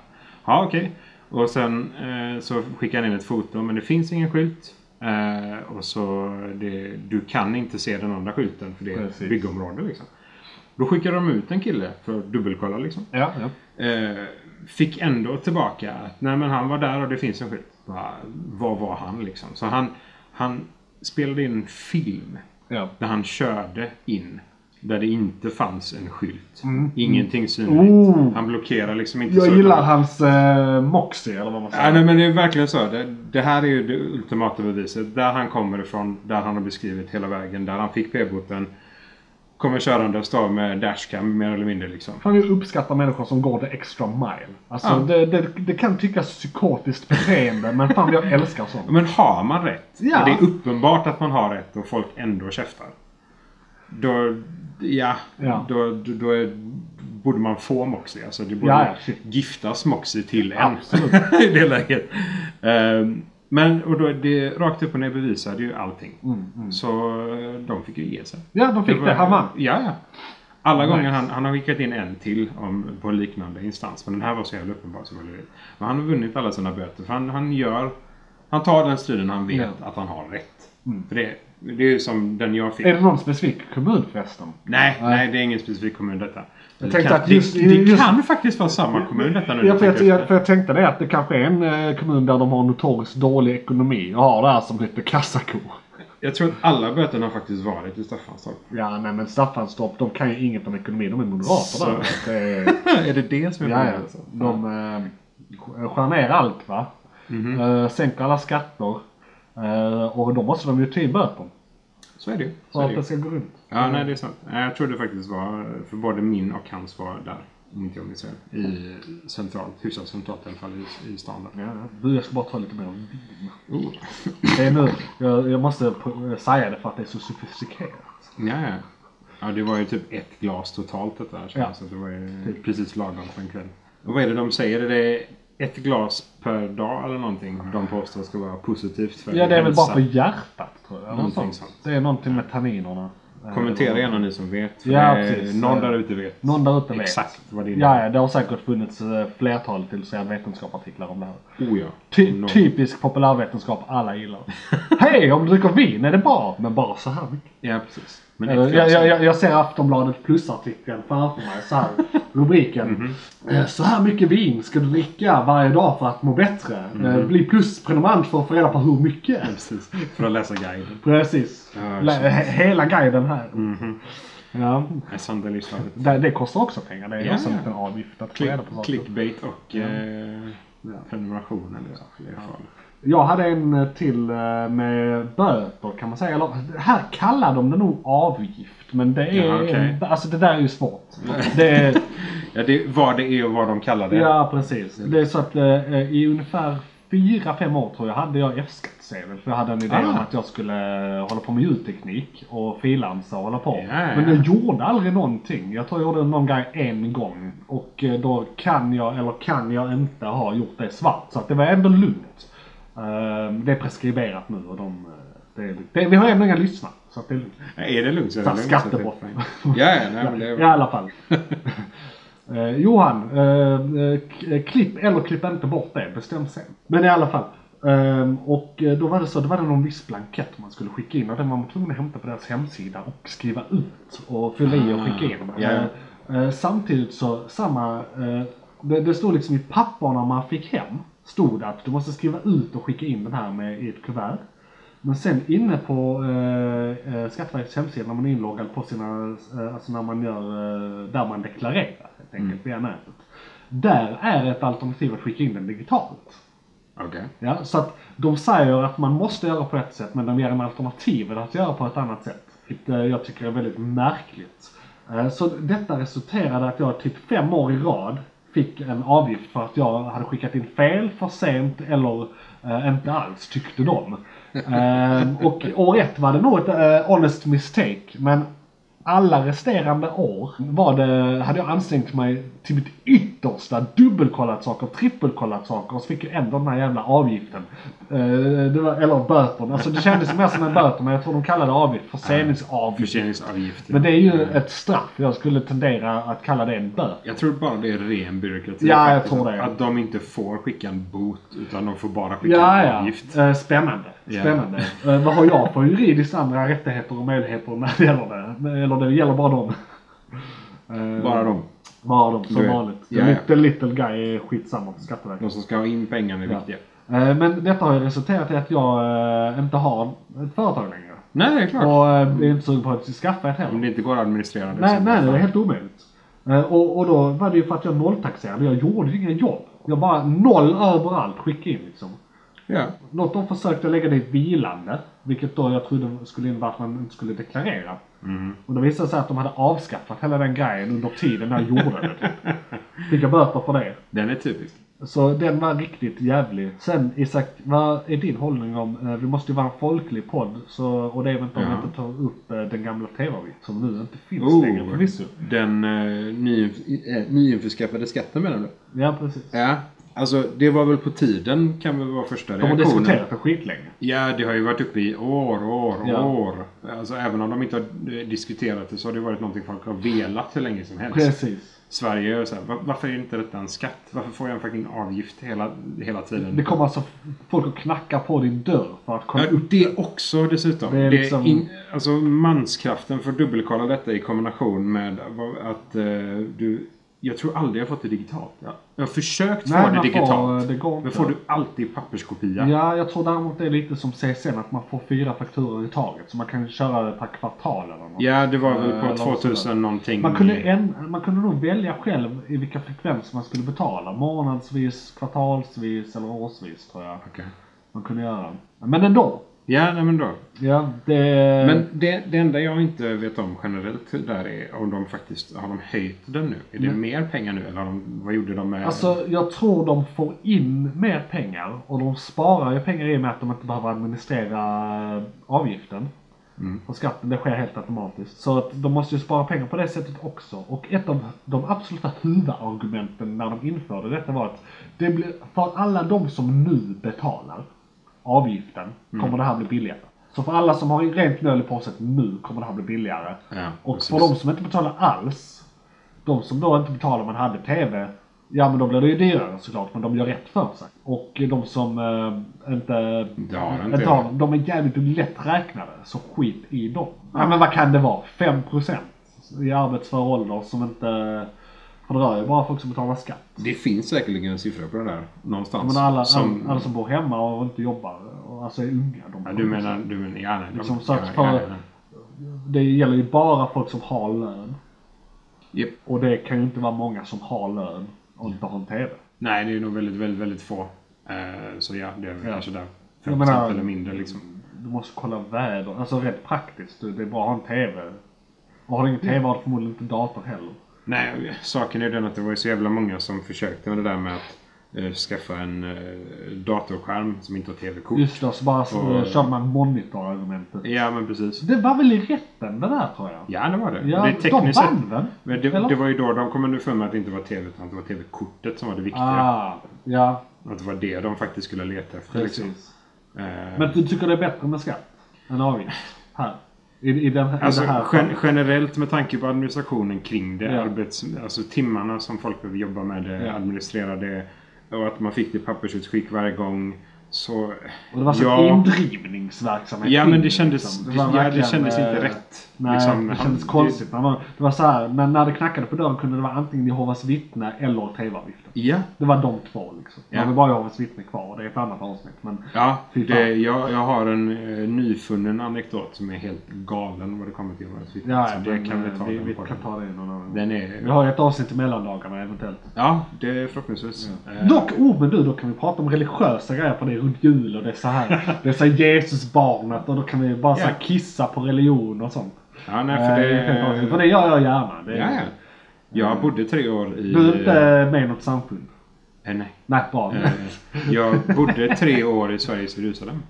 Ja okej. Och sen eh, så skickade han in ett foto men det finns ingen skylt. Eh, och så det, du kan inte se den andra skylten för det är Precis. byggområde liksom. Då skickade de ut en kille för att dubbelkolla liksom. Ja, ja. Eh, fick ändå tillbaka att nej men han var där och det finns en skylt. Bara, Vad var han liksom? Så han, han spelade in en film ja. där han körde in. Där det inte fanns en skylt. Ingenting synligt. Oh. Han blockerar liksom inte Jag så. gillar hans eh, Moxie, eller vad man säger. Ja, nej, men det är verkligen så. Det, det här är ju det ultimata beviset. Där han kommer ifrån, där han har beskrivit hela vägen, där han fick p-boten. Kommer körande och står med dashcam mer eller mindre liksom. Han vill uppskatta människor som går the extra mile. Alltså Ja. det, det, det kan tyckas psykotiskt beteende men fan jag älskar sånt. Men har man rätt, Ja. det är uppenbart att man har rätt och folk ändå käftar. Då, ja, Ja. Då, då, då är, borde man få Moxie. Alltså det borde Ja, ja, giftas Moxie till en. Absolut. *laughs* I det läget. Ehm, men och då, det rakt upp och ner bevisade ju allting. Mm, Så eh, de fick ju ge sig. Ja, de fick det. var- Han vann. Ja, ja. Alla Nice. gånger han, han har skickat in en till om, på en liknande instans. Men den här var så jävla uppenbar så. Men han har vunnit alla sina böter. För han, han gör... Han tar den striden han vet Ja. att han har rätt. För det, det är ju som den jag fick. Är det någon specifik kommun förresten? Nej, Nej. nej, det är ingen specifik kommun detta. Jag Det tänkte kan, att just- det, det just- kan faktiskt vara samma kommun detta nu. Ja, för, jag, jag, för jag tänkte det att det kanske är en eh, kommun där de har notoriskt dålig ekonomi och har det här som lite kassako. Jag tror att alla böterna har faktiskt varit i Staffanstorp. Ja, nej men Staffanstorp, de kan ju inget om ekonomi. De är moderater där. Det är, *laughs* är det det som är ja, ja. problemet? De eh, skär ner allt va. Mhm. Eh, sänker alla skatter. Eh, och då måste de ju ta in böter. Så är det ju. För att det ska gå runt. Ja, nej det är sant. Nej, Jag trodde faktiskt var, för både min och hans var där. Om inte jag minns fel. I centralt, hyfsat centralt i alla fall i, i stan där. Ja, ja. Du, jag ska bara ta lite mer vin. Oh. *laughs* Det är nu, jag, jag måste säga det för att det är så sofistikerat. Ja, ja. Ja, det var ju typ ett glas totalt detta. Ja. Så det var ju precis lagom för en kväll. Och vad är det de säger? Är det ett glas per dag eller någonting? De påstår ska vara positivt för Ja, det är väl bara för hjärtat tror jag. Någonting sånt. Det är någonting med tanninerna. Eh, Kommentera gärna ni som vet. Ja, precis. Någon där ute vet. Någon där ute vet. Exakt vad det innebär. Ja, ja, det har säkert funnits eh, flertal till sen vetenskapsartiklar om det här. Oh ja. Ty Någon- typisk populärvetenskap alla gillar. *laughs* Hej, om du dricker vin är det bra, men bara så här mycket. Ja, precis. Men ett jag, jag, jag, ser Aftonbladet plus-artikeln framför mig. Så här, *laughs* rubriken. Mhm. Eh, Så här mycket vin ska du dricka varje dag för att må bättre. Mhm. Eh, Bli plusprenumerant för att få reda på hur mycket. Precis. För att läsa guiden. Precis. Ja, hela guiden här. Mhm. Ja, Nej, Sandalislaget. det, det kostar också pengar. Det är Ja, också en ja. liten avgift att få reda på saker. clickbait och eh, prenumeration eller. Det är farligt. Jag hade en till eh, med böter kan man säga. Eller, här kallar de det nog avgift. Men det är, Ja, okej. alltså det där är ju svårt. Det är, *laughs* Ja, det, vad det är och vad de kallar det. ja precis. Det är så att eh, i ungefär fyra, fem år tror jag hade jag F-skattsedel. För jag hade en idé Ah. om att jag skulle eh, hålla på med ljudteknik och frilansa och hålla på. Ja, Men ja. jag gjorde aldrig någonting. Jag tror jag gjorde någon grej en gång. Och eh, då kan jag, eller kan jag inte ha gjort det svart. Så att det var ändå lugnt. Eh, Det är preskriberat nu och de... eh, Det är, det, vi har ändå inga lyssnare. Så att det är lugnt. Ja, Är det lugnt så är det lugnt. skattebrott. Ja, ja, nej, men det är... I alla fall. *laughs* Eh, Johan, eh, eh, k- klipp eller klipp inte bort det, bestäm sen. Men i alla fall. Ehm, och eh, då var det så, då var det någon viss blankett man skulle skicka in och den var man tvungen att hämta på deras hemsida och skriva ut och fylla i och skicka in. Ah. Eh, eh, samtidigt så samma, eh, det, det stod liksom i papperna man fick hem, stod det att du måste skriva ut och skicka in den här med i ett kuvert. Men sen inne på eh, eh, Skatteverkets hemsida när man är inloggad på sina, eh, alltså när man gör, eh, där man deklarerar helt enkelt via nätet. Där är ett alternativ att skicka in den digitalt. Okej. Ja, så att de säger att man måste göra på ett sätt men de ger en alternativet att göra på ett annat sätt. Vilket eh, jag tycker är väldigt märkligt. Eh, Så detta resulterade att jag typ fem år i rad fick en avgift för att jag hade skickat in fel, för sent eller eh, inte alls tyckte de. *laughs* Eh, och år ett var det nog ett eh, honest mistake men alla resterande år var det, hade jag ansträngt mig till mitt yttersta, dubbelkollat saker, trippelkollat saker och så fick jag ändå den här jävla avgiften. Eh, det var, eller böter. Alltså det kändes mer som en böter men jag tror de kallade det avgift. Förseningsavgift. Förseningsavgift. Men det är ju ett straff. Jag skulle tendera att kalla det en böter. Jag tror bara det är ren byråkrati. Ja, jag faktiskt. tror det. Att de inte får skicka en bot utan de får bara skicka Ja, en avgift. Eh, Spännande. Ja. Spännande. Eh, vad har jag för juridiskt andra rättigheter och möjligheter när det gäller det? Eller det gäller bara dem. Eh, Bara de. Bara dem, som vanligt. The Ja, ja. little, guy är skitsamma för Skatteverket. De som ska ha in pengarna är viktiga. Eh, Men detta har ju resulterat i att jag eh, inte har ett företag längre. Nej, det är klart. Och eh, är inte sugen på att skaffa ett heller. Om det inte går att administrera det. Nej, nej, det är helt omöjligt. Och, och då var det ju för att jag nolltaxerade. Jag gjorde ju inga jobb. Jag bara noll överallt skickade in liksom. Ja. Något de försökte lägga dit vilande. Vilket då jag trodde skulle innebära att man inte skulle deklarera. Och då visade det sig att de hade avskaffat hela den grejen under tiden när jag gjorde det. Typ. *laughs* Fick jag böter för det. Den är typisk. Så den var riktigt jävlig. Sen Isak, vad är din hållning om, eh, vi måste ju vara en folklig podd. Så, och det är väl inte om vi inte tar upp eh, den gamla tv-avgiften som nu inte finns Oh. längre förvisso. Den uh, nyinf- nyinförskaffade skatten menar du? Ja precis. Ja. Alltså det var väl på tiden kan väl vara första De har reaktionen. diskuterat det skitlänge. Ja, det har ju varit uppe i år och år och Ja. år. Alltså även om de inte har diskuterat det så har det varit någonting folk har velat hur länge som helst. Precis. Sverige är så här, "Va- varför är inte detta en skatt? Varför får jag en fucking avgift hela, hela tiden? Det kommer alltså folk att knacka på din dörr för att kolla Ja, upp det också dessutom. Det är Det liksom- in, alltså manskraften för att dubbelkolla detta i kombination med att eh, du... Jag tror aldrig jag fått det digitalt. Ja. Jag har försökt Nej, få det man får- digitalt. det går inte. Men får du alltid papperskopia? Ja, jag tror däremot det är lite som CSN att man får fyra fakturor i taget. Så man kan köra det per kvartal eller något. Ja, det var väl Eh, på eller 2000 sådär. någonting. Man kunde, en, man kunde nog välja själv i vilka frekvenser man skulle betala. Månadsvis, kvartalsvis eller årsvis tror jag. Okej. Man kunde göra. Men ändå. Ja, nej, men då. Ja, det... Men det, det enda jag inte vet om generellt där är om de faktiskt har de höjt den nu. Är det Nej. mer pengar nu eller har de, vad gjorde de med... Alltså jag tror de får in mer pengar och de sparar ju pengar i och med att de inte behöver administrera eh, avgiften. Och skatten, det sker helt automatiskt. Så att de måste ju spara pengar på det sättet också. Och ett av de absoluta huvudargumenten när de införde detta var att det blir, för alla de som nu betalar avgiften kommer det här bli billigare. Så för alla som har rent mjöl i påsen nu kommer det här bli billigare. Ja, och precis. för de som inte betalar alls, de som då inte betalar man hade TV, ja men då blir det ju dyrare såklart, men de gör rätt för sig. Och de som eh, inte, har inte har, de är jävligt lätt räknade, så skit i dem. Ja men vad kan det vara? 5% i arbetsför ålder som inte, för det rör ju bara folk som betalar skatt. Det finns säkerligen en siffra på det där någonstans. Men alla, som, alla, som bor hemma och inte jobbar, och alltså är unga, de ja, du menar, du menar, ja, nej, de- Liksom så att ja, för- ja, ja. Det gäller ju bara folk som har lön. Japp. Och det kan ju inte vara många som har lön och inte har en TV. Nej, det är nog väldigt, väldigt, väldigt få. Eh, så ja, det är väl Ja. kanske där. Jag 5% menar- eller mindre liksom. Du måste kolla väder, alltså rent praktiskt. Det är bra att ha en TV. Och har du ingen TV har du förmodligen inte dator heller. Nej, saken är den att det var så jävla många som försökte med det där med att eh, skaffa en eh, datorskärm som inte har TV-kort. Just det, så bara Och- kör man monitor-argumentet. Ja, men precis. Det var väl i rätten det där tror jag? Ja, det var det. Ja, det är de tekniskt sett. vann väl? Men det, Eller? det var ju då de kom underfund med att det inte var TV utan att det var TV-kortet som var det viktiga. Ah, ja, Att det var det de faktiskt skulle leta efter. Liksom. precis. Eh, Men du tycker det är bättre med skatt? Än avgift? Här? I, i, den, Alltså i det här gen generellt med tanke på administrationen kring det. Ja. Arbets, alltså timmarna som folk behöver jobba med det, Ja. administrera det. Och att man fick det i pappersutskick varje gång. Så... Och det var så ja, indrivningsverksamhet ja men det kändes, liksom. det, var ja, det kändes inte eh, rätt. Nej, Liksom, det han- kändes konstigt. När man, det var så här, men när det knackade på dörren kunde det vara antingen Jehovas vittne eller TV-avgiften. Ja. Det var de två liksom. Ja. Ja. Det var Jehovas vittne kvar och det är ett annat avsnitt. Men Ja, det, jag, jag har en eh, nyfunnen anekdot som är helt galen vad det kommer till Jehovas vittnen. ja, Så det men, kan vi eh, ta vi, den vi kan ta det någon annan. Den Vi är... har ju ett avsnitt i mellandagarna eventuellt. Ja, det är förhoppningsvis. Eh, Dock, oh men du, då kan vi prata om religiösa grejer för det runt jul och det är så här. *laughs* det är så här Jesusbarnet och då kan vi bara så här Ja. kissa på religion och sånt. Ja, nej, för Eh, det... *laughs* För det gör jag gärna. Det, Ja, ja. Jag bodde tre år i... Du är inte med i något samfund? Eh, nej. Nej, bra. Eh, Jag bodde tre år i Sveriges Jerusalem.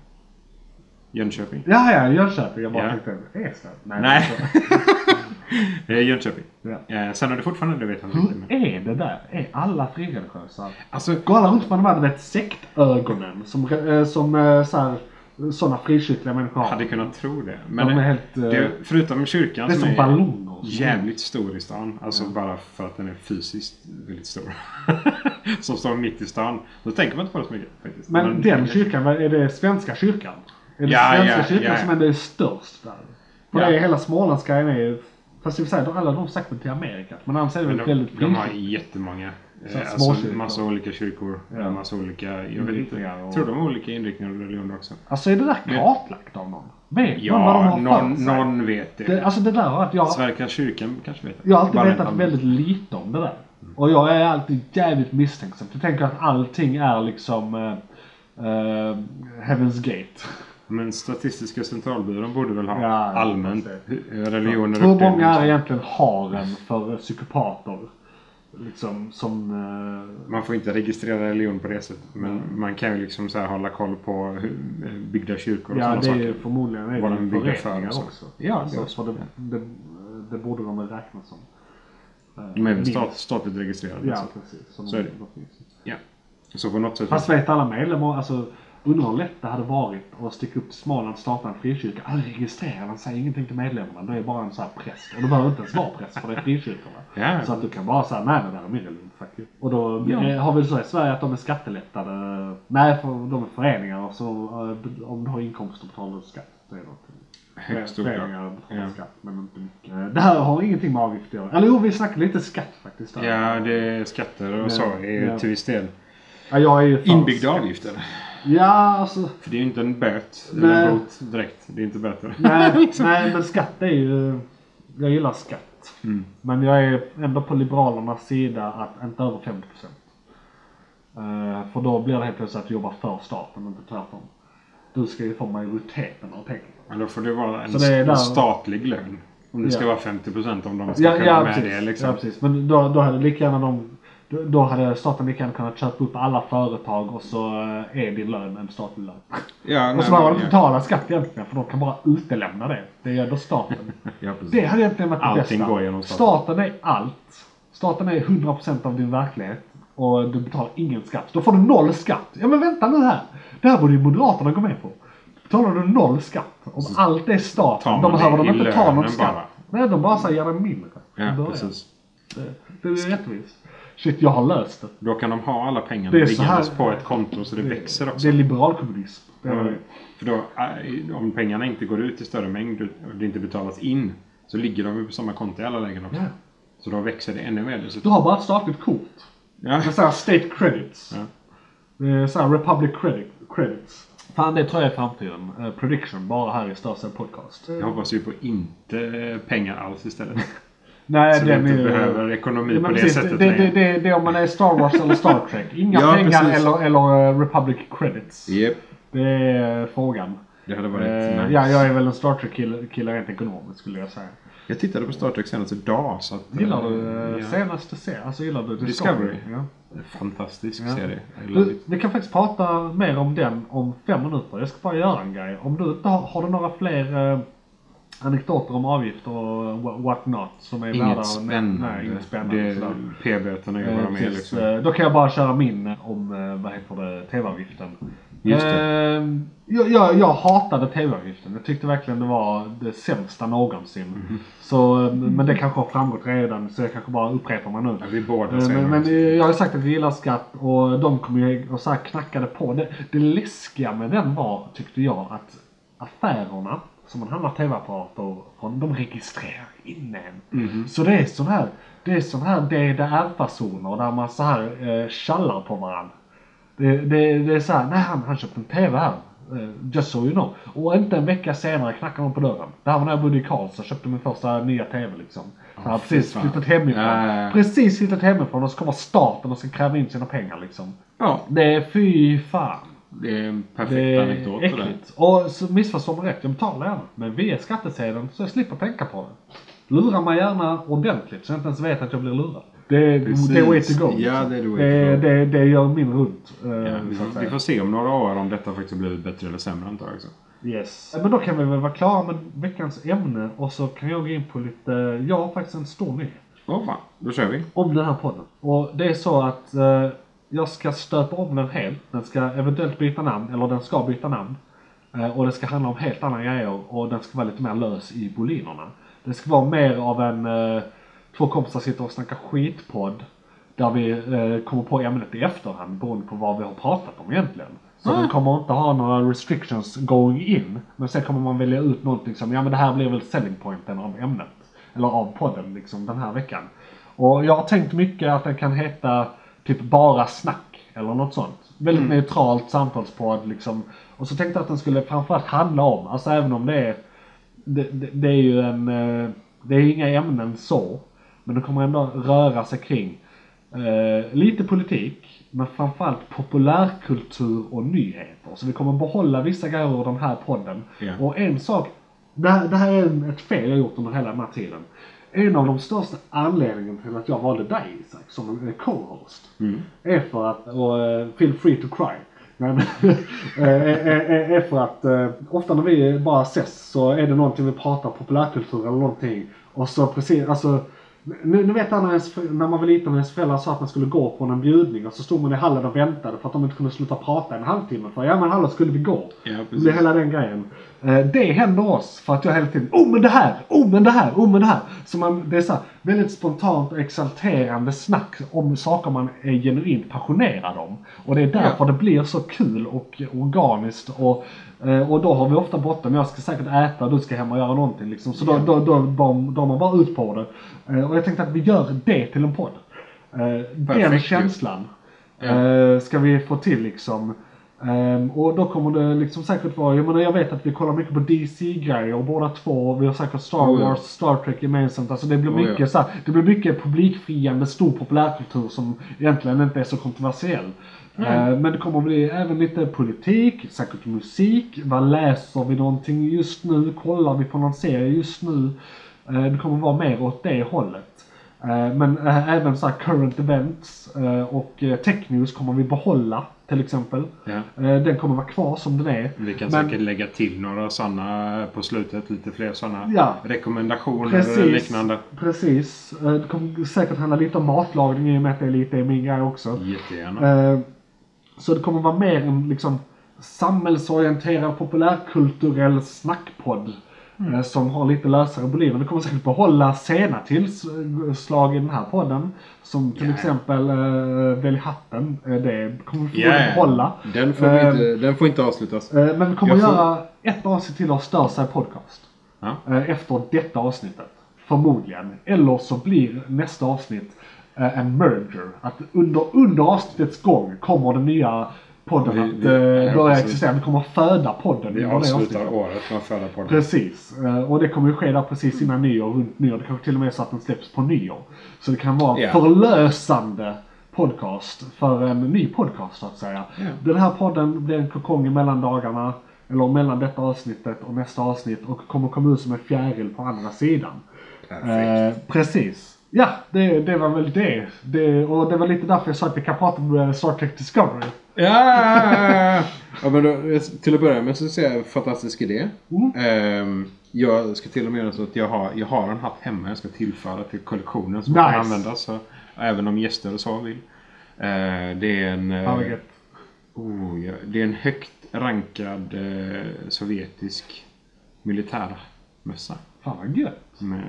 Jönköping. Ja, ja, Jönköping. Jag bara Ja. tänkte, Eslöv? Nej. Nej. Eh, *laughs* Jönköping. Ja. Eh, Sen har det fortfarande, det vet jag inte. men- Hur är det där? Är alla frireligiösa? Alltså, Går alla runt med de här, du vet, sektögonen som, eh, som eh, så här, sådana frikyrkliga människor har? hade kunnat tro det. Men De är helt, eh, det, förutom kyrkan det är som som ballonger. jävligt stor i stan. Alltså bara för att den är fysiskt väldigt stor. *laughs* som står mitt i stan. Då tänker man inte på det så mycket faktiskt. Men den kyrkan, är det svenska kyrkan? Är det Ja, svenska ja, kyrkan ja. som är störst där? För Ja. det är hela småländska är fast i och för sig, alla de det till Amerika. Men annars är det Men väl de, väldigt de har jättemånga. Så Eh, Alltså massa olika kyrkor. Ja. Massa olika, jag vet inte. Inriktningar och- tror de har olika inriktningar och religioner också. Alltså är det där kartlagt av någon? Vet någon vad de Ja, har någon, sig? någon vet det. Det, alltså det där att jag... Svenska kyrkan kanske vet det. Jag har alltid Bara vetat inte väldigt lite om det där. Och jag är alltid jävligt misstänksam. Jag tänker att allting är liksom uh, Heaven's Gate. Men Statistiska centralbyrån borde väl ha Ja, hu- religioner Hur många är egentligen har en för psykopater? Liksom som... eh, Man får inte registrera religion på det sättet. Men man kan ju liksom så här hålla koll på hur, eh, byggda kyrkor och ja, sådana det är saker. förmodligen är Vad det de bygger för och så. också. Ja, det så, också. det, det, det borde de väl räkna som. De är väl stat, statligt registrerade. Ja, så. precis. Som Så är det. ja. Så på något sätt. Fast vet alla medlemmar, alltså undrar hur lätt det hade varit att sticka upp Småland och starta en frikyrka. Aldrig registrera den, säger ingenting till medlemmarna. Det är bara en sån här präst. Och du behöver inte ens vara präst för det är frikyrkorna. Ja. Så att du kan bara säga nej det där är min religion. Fuck you. Och då Ja. eh, har vi så i Sverige att de är skattelättade. Nej, för de är föreningar och så eh, om du har inkomster betalar du skatt. Det är något. Högst. Föreningar betalar Ja. skatt men inte mycket. Eh, Det här har ingenting med avgift att göra. Eller jo, vi snackar lite skatt faktiskt. där. Ja, det är skatter och så är ju till viss del. Ja, jag är ju Inbyggda avgifter. Ja, alltså. För det är ju inte en böt eller Nej. en bot direkt. Det är inte böter. Nej, *laughs* nej, men skatt är ju... Jag gillar skatt. Mm. Men jag är ändå på Liberalernas sida att inte över 50 procent. Uh, för då blir det helt plötsligt att du jobbar för staten, inte tvärtom. Du ska ju få majoriteten av pengarna. Men då får det vara en det är där- statlig lön. Om det ska Ja. vara 50% om de ska Ja, kunna ja, med precis. det liksom. ja, precis. Men då, då hade lika gärna de... Då, hade staten lika gärna kunnat köpa upp alla företag och så eh, är din lön en statlig lön. Ja, *laughs* Och så behöver man inte betala skatt egentligen för de kan bara utelämna det. Det gör då staten. *laughs* Ja. Det hade egentligen varit det Allting bästa. går genom staten. Staten är allt. Staten är 100% av din verklighet. Och du betalar ingen skatt. Då får du noll skatt. Ja men vänta nu här. Det här borde ju Moderaterna gå med på. Betalar du noll skatt. Om allt är staten. Då behöver det de inte ta någon skatt. bara. Nej, de bara säger det mindre. Ja, precis. Det, det är rättvist. Shit, jag har löst det. Då kan de ha alla pengarna Det liggandes på ett konto så det, växer också. Det är liberalkommunism. Det det Mm. För då, äh, om pengarna inte går ut i större mängd och det inte betalas in så ligger de ju på samma konto i alla lägen också. Ja. Så då växer det ännu mer Du har bara ett statligt kort. Ja. Med såhär state credits. Ja. Det är såhär republic credit, credits. Fan det tror jag är framtiden. Eh, prediction bara här i Största Podcast. Jag hoppas ju på inte pengar alls istället. *laughs* Nej, Så vi den inte behöver ekonomi på men det precis, sättet det, det, det, det är om man är Star Wars eller Star Trek. *laughs* Inga Ja, pengar precis. eller, eller eh, Republic credits. Japp. Det är eh, frågan. Det hade varit Eh, nice. Ja, jag är väl en Star Trek-kille kille rent ekonomiskt skulle jag säga. Jag tittade på Star Trek senast idag. Så att, Gillar du eh, eh, ja. senaste serien? Alltså gillar du Discovery. Ja. Fantastisk Ja. serie. Du, vi kan faktiskt prata mer om den om fem minuter. Jag ska bara göra en grej. Om du inte har, har du några fler eh, anekdoter om avgifter och wha- what not som är värda Inget att- spännande. Nej, inget spännande. P-böterna är ju Eh, med precis. liksom. Eh, Då kan jag bara köra min om, eh, vad heter det, TV-avgiften. Just det. Eh, jag, jag, jag hatade TV-avgiften. Jag tyckte verkligen det var det sämsta någonsin. Mhm. Så, men det kanske har framgått redan så jag kanske bara upprepar mig nu. Ja, vi båda säger Men, men jag har ju sagt att vi gillar skatt och de kom ju och så här knackade på. Det, det läskiga med den var, tyckte jag, att affärerna som man handlar tv-apparater från, de registrerar in en. Så det är sån här, det är sån här DDR-fasoner där man så här eh, tjallar på varandra. Det, det, det är så här, nej han, han köpte en TV här. eh, Just so you know. Och inte en vecka senare knackar de på dörren. Det här var när jag bodde i Karlstad och köpte min första nya TV liksom. Jag har precis flyttat hemifrån. Ja. Precis flyttat hemifrån och så kommer staten och ska kräva in sina pengar liksom. Ja, Det är fy fan. Det är en perfekt Det är anekdot för det. äckligt. Och så missförstå mig rätt, jag betalar gärna. Men via skattsedeln så jag slipper tänka på det. Lura mig gärna ordentligt så jag inte ens vet att jag blir lurad. Det är Precis. the way to go. Ja, det är way det, to go. det, det gör min runt. eh, Ja, vi, får, vi får se om några år om detta faktiskt blivit bättre eller sämre antar jag också. Yes. Men då kan vi väl vara klara med veckans ämne och så kan jag gå in på lite, jag har faktiskt en stor nyhet. Åh fan, då kör vi. om den här podden. Och det är så att eh, jag ska stöpa om den helt. Den ska eventuellt byta namn, eller den ska byta namn. Eh, och det ska handla om helt andra grejer och den ska vara lite mer lös i volymerna. Det ska vara mer av en eh, två kompisar sitter och snackar skitpodd. Där vi eh, kommer på ämnet i efterhand beroende på vad vi har pratat om egentligen. Så den kommer inte ha några restrictions going in. Men sen kommer man välja ut någonting som, ja men det här blir väl selling pointen av ämnet. Eller av podden liksom den här veckan. Och jag har tänkt mycket att den kan heta typ bara snack eller något sånt. Väldigt neutralt samtalspodd liksom. Och så tänkte jag att den skulle framförallt handla om, alltså även om det är det, det, det är ju en, eh, det är inga ämnen så. Men det kommer ändå röra sig kring eh, lite politik. Men framförallt populärkultur och nyheter. Så vi kommer behålla vissa grejer ur den här podden. Ja. Och en sak, det här, det här är ett fel jag gjort under hela den här tiden. En av de största anledningarna till att jag valde dig Isak som eh, co-host. Är för att, och eh, feel free to cry. Men, *laughs* eh, är, är, är för att eh, ofta när vi bara ses så är det någonting vi pratar populärkultur eller någonting. Och så precis, alltså nu, nu vet jag när, ens, när man var liten och ens föräldrar sa att man skulle gå på en bjudning och så stod man i hallen och väntade för att de inte kunde sluta prata en halvtimme. För ja men hallå skulle vi gå? Ja, det precis. blir hela den grejen. Eh, det händer oss för att jag hela tiden oh men det här, oh men det här, oh men det här. Så man, det är så här, väldigt spontant och exalterande snack om saker man är genuint passionerad om. Och det är därför det blir så kul och organiskt och eh, och då har vi ofta bråttom. Jag ska säkert äta, du ska hem och göra någonting liksom. Så då, då, då, då, då har man bara ut på det. Eh, Och jag tänkte att vi gör det till en podd. Den känslan eh, ska vi få till liksom. Ehm, och då kommer det liksom säkert vara, jag menar jag vet att vi kollar mycket på DC-grejer båda två. Vi har säkert Star Oh, ja. Wars, Star Trek gemensamt. Alltså det blir Oh, ja. mycket så här, det blir mycket publikfriande stor populärkultur som egentligen inte är så kontroversiell. Eh, men det kommer bli även lite politik, säkert musik. Vad läser vi någonting just nu? Kollar vi på någon serie just nu? Eh, det kommer vara mer åt det hållet. Eh, Men eh, även så här current events eh, och eh, tech news kommer vi behålla till exempel. Ja. Eh, Den kommer vara kvar som den är. Vi kan Men- säkert lägga till några sådana på slutet. Lite fler sådana Ja. rekommendationer Precis. eller liknande. Precis. Eh, Det kommer säkert handla lite om matlagning i och med att det är lite är min grej också. Jättegärna. Eh, Så det kommer vara mer en liksom samhällsorienterad populärkulturell snackpodd. Mm. eh, Som har lite lösare volymer. Vi kommer säkert behålla sena tillslag i den här podden. Som till Ja. exempel uh, Välj hatten. Eh, det kommer vi Ja, ja. behålla. Den får, Eh, inte, den får inte avslutas. Eh, Men vi kommer Jag får- göra ett avsnitt till av Stör sig podcast. Ja. Eh, Efter detta avsnittet. Förmodligen. Eller så blir nästa avsnitt en merger. Att under, under avsnittets gång kommer den nya podden Vi- att eh, ja, börja existera. Vi kommer att föda podden Vi avslutar året med att föra podden. Precis. Eh, Och det kommer ju ske där precis innan nyår, runt nyår. Det kanske till och med är så att den släpps på nyår. Så det kan vara Ja. förlösande podcast för en ny podcast så att säga. Den här podden blir en kokong i mellandagarna. Eller mellan detta avsnittet och nästa avsnitt och kommer komma ut som en fjäril på andra sidan. Perfekt. Eh, precis. Ja, det, det var väl det. det. Och det var lite därför jag sa att vi kan prata om eh, Star Trek Discovery. Ja! ja men då, till att börja med så ser jag en fantastisk idé. Mm. Ehm, jag ska till och med göra så att jag har, jag har en hatt hemma jag ska tillföra till kollektionen som Nice. kan användas. Så, även om gäster och så vill. Eh, det är en... eh, gött. oh, ja, det är en högt rankad eh, sovjetisk militärmössa. Fan vad gött. Med,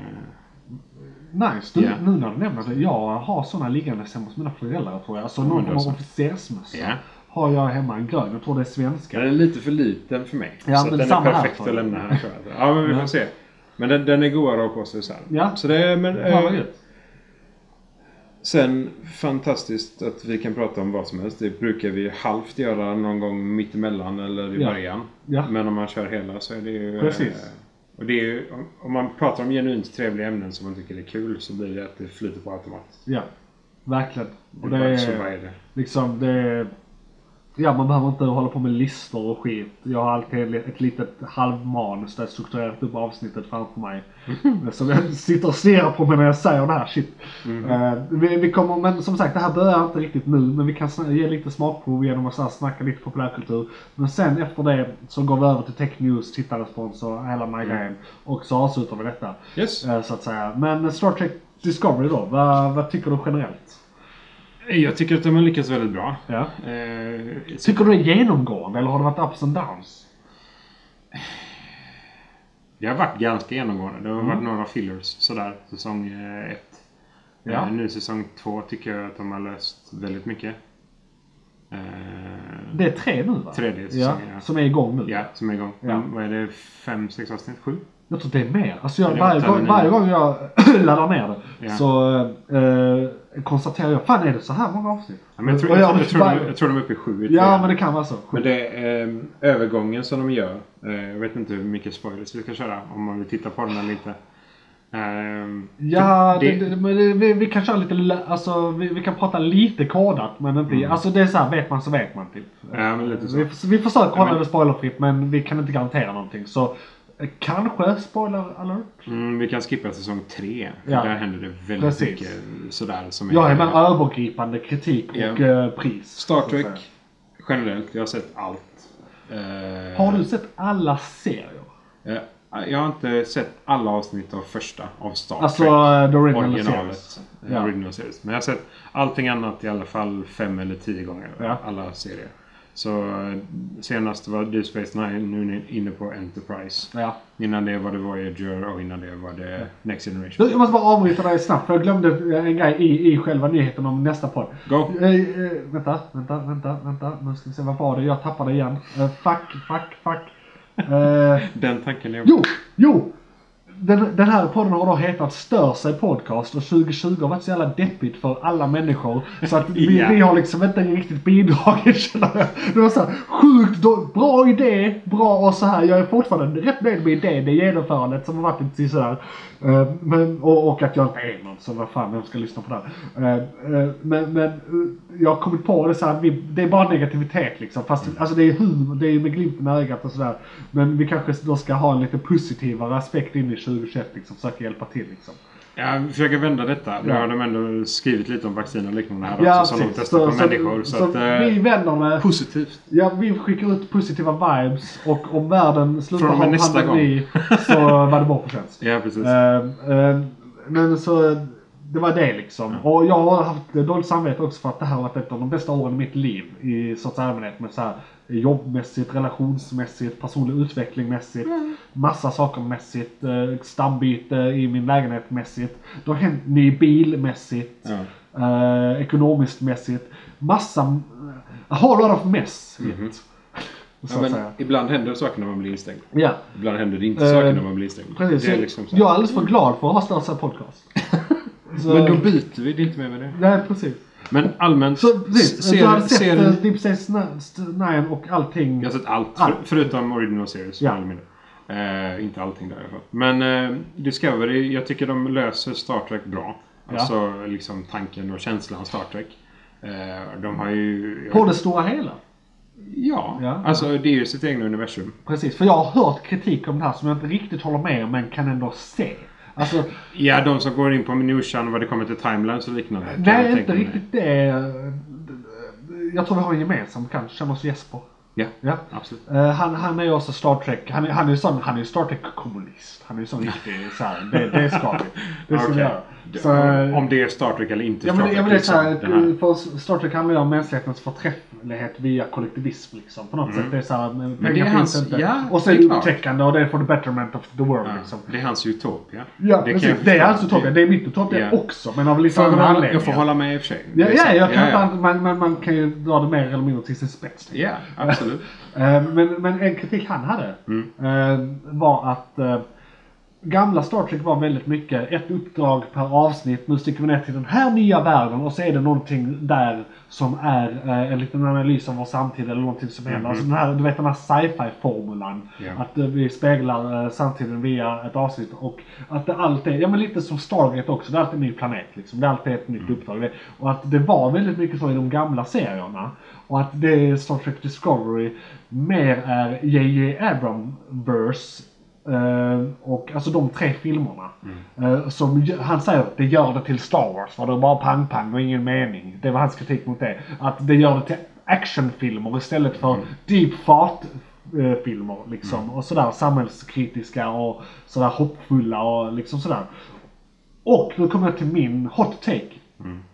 Nice. Du, Ja. Nu när du nämner det. Jag har sådana liggandes hemma hos mina föräldrar tror jag. Alltså men någon så. officersmössa. Ja. har jag hemma, en grön. Jag tror det är svenska. Den är lite för liten för mig. Ja, så men den samma är perfekt att lämna här tror jag. Ja, men vi får Ja. se. Men den, den är godare att ha på sig så här. Ja. Så det men, Ja, eh, gött. Sen fantastiskt att vi kan prata om vad som helst. Det brukar vi halvt göra någon gång mittemellan eller i Ja. början. Ja. Men om man kör hela så är det ju... Precis. Och det är ju, om- om man pratar om genuint trevliga ämnen som man tycker är kul så blir det att det flyter på automat. Ja, verkligen. Och Det är, så är det? liksom, det är... Ja, man behöver inte hålla på med listor och skit. Jag har alltid ett litet halvmanus där jag strukturerat upp avsnittet framför mig. Som jag sitter och stirrar på mig när jag säger det här. Shit. Eh, vi, vi kommer, men som sagt, det här börjar inte riktigt nu. Men vi kan ge lite smakprov genom att så här snacka lite populärkultur. Men sen efter det så går vi över till tech news, tittarrespons och hela den grejen. Och så avslutar vi detta. Yes. Eh, Så att säga. Men Star Trek Discovery då, vad, vad tycker du generellt? Jag tycker att de har lyckats väldigt bra. Ja. Eh, Tycker du det är genomgående eller har det varit ups and downs? Det har varit ganska genomgående. Det har Mm. varit några fillers sådär. Säsong eh, ett. Ja. Eh, nu säsong två tycker jag att de har löst väldigt mycket. Eh, Det är tre nu va? Tredje säsongen, ja. Som är igång nu. Ja, som är igång. Ja. Men Vad är det? Fem, sex avsnitt? Sju? Jag tror det är mer. Alltså jag, varje, gång, varje gång jag *clears throat* laddar ner det Ja. så eh, konstaterar jag, fan är det så här många avsnitt? Ja, men jag, tror, Och jag, jag, tror varje- de, jag tror de är uppe i sju. Ja men det kan vara så. Men det är eh, övergången som de gör. Eh, jag vet inte hur mycket spoilers vi ska köra. Om man vill titta på den eller inte. Eh, Ja, det- det, det, vi, vi kan köra lite, alltså vi, vi kan prata lite kodat men inte, alltså det är så här, vet man så vet man typ. Ja, men lite så. Vi, vi försöker hålla Ja, men- det spoilerfritt men vi kan inte garantera någonting så kanske spoiler alert. Mm, vi kan skippa säsong tre. Ja. där händer det väldigt Precis. mycket sådär. Som Jag är med övergripande kritik och eh, pris. Star Trek generellt. Jag har sett allt. Eh, Har du sett alla serier? eh, jag har inte sett alla avsnitt av första av Star Alltså Trek. eh, the original originalet. series. Ja. Original series. Men jag har sett allting annat i alla fall fem eller tio gånger. Ja. Alla serier. Så eh, senast var Deep Space Nine, nu är ni inne på Enterprise. Ja. Innan det var det Voyager och innan det var det Next Generation. Du, Jag måste bara avbryta dig snabbt för jag glömde en grej i, i själva nyheten om nästa podd. Go! Eh, eh, vänta, vänta, vänta, vänta. Nu ska vi se, vad var det? Jag tappade igen. Eh, fuck, fuck, fuck. Eh, *laughs* Den tanken är... jo, jo! Den, den här podden har då hetat Stör sig podcast och 2020 har varit så jävla deppigt för alla människor. Så att vi, Ja. vi har liksom inte riktigt bidragit känner jag. Det var så här, sjukt då, bra idé, bra och så här. Jag är fortfarande rätt nöjd med idén, det genomförandet som har varit lite sådär. Eh, men, och, och att jag inte är någon, så vad fan, vem ska lyssna på det? Eh, eh, men men jag har kommit på det så här, vi, det är bara negativitet liksom. Fast alltså det är humor, det är med glimten i ögat och sådär. Men vi kanske då ska ha en lite positivare aspekt in i 2021 liksom. Försöka hjälpa till liksom. Jag försöker vända detta. Nu Ja. har de ändå skrivit lite om vaccin och liknande här Ja, också som de testar på så, människor. Så, så att, eh, vi vänder med, positivt. ja vi skickar ut positiva vibes och om världen slutar ha pandemi så var det vår förtjänst. *laughs* Ja, precis. Eh, eh, men så, det var det liksom. Och jag har haft dåligt samvete också för att det här har varit ett av de bästa åren i mitt liv i sorts allmänhet med så här jobbmässigt, relationsmässigt, personlig utvecklingmässigt, massa saker mässigt, eh, stambyte i min lägenhet mässigt. Det har hänt ny bilmässigt, Ja. eh, ekonomiskt mässigt, massa, a whole lot of mess. Ja, men ibland händer saker när man blir instängd. Ja. Ibland händer det inte Eh, saker när man blir instängd. Precis. Det är liksom jag är alldeles för glad för att ha Störsa podcast. *laughs* Så- Men då byter vi. Det är inte mer med det. Nej, precis. Men allmänt. Så precis, ser- du hade sett ser- eh, Deep Space Nine och allting. Jag har sett allt. Allt. För, förutom Original Series. Ja. Eh, inte allting där i alla fall. Men eh, Discovery, jag tycker de löser Star Trek bra. Alltså liksom tanken och känslan Star Trek. Eh, de har ju... På det stora hela. Ja, Ja. alltså det är ju sitt egna universum. Precis, för jag har hört kritik om det här som jag inte riktigt håller med om men kan ändå se. Alltså, Ja, de som går in på minutian vad det kommer till timelines och liknande. nej jag inte riktigt det. Jag tror vi har en gemensam kanske, känner oss Jesper. Ja, Ja. absolut. Eh, han, han är också Star Trek. Han han är ju sån, han är Star Trek-kommunist. Han är ju sån *laughs* riktig såhär, det, det ska vi. Det ska vi Okej. göra. Så, Om det är Star Trek eller inte Ja Star Trek. ja, men det är så här, liksom, för Star Trek handlar ju om mänsklighetens förträff, överhöghet via kollektivism liksom. På något sätt. Det är såhär, men det är hans- inte. ja, och så är det upptäckande och det är for the betterment of the world Ja, liksom. det är hans utopia. Ja, det precis. Det är hans utopia. Det är mitt utopia Ja. också. Men av lite Fan, andra jag, får hålla med i och för sig. Ja, ja, jag kan ja, man, man, man kan ju dra det mer eller mindre till sin spets. ja. ja, absolut. *laughs* Eh, Men, men en kritik han hade Mm. eh, var att eh, gamla Star Trek var väldigt mycket ett uppdrag per avsnitt. Nu sticker vi ner till den här nya världen och så är det någonting där som är eh, en liten analys av vår samtid eller någonting som händer. Alltså den här, du vet den här sci-fi formulan. Ja. Att eh, vi speglar eh, samtiden via ett avsnitt och att det alltid, ja men lite som Stargate också, det är alltid en ny planet liksom. Det är alltid ett nytt uppdrag. Det- Och att det var väldigt mycket så i de gamla serierna. Och att det Star Trek Discovery mer är J.J. Abrams-verse Eh, och alltså de tre filmerna. Eh, som han säger att det gör det till Star Wars. För det är bara pang-pang och ingen mening. Det var hans kritik mot det. Att det gör det till actionfilmer istället för deep fart eh, filmer liksom. Och sådär samhällskritiska och sådär hoppfulla och liksom sådär. Och nu kommer jag till min hot take.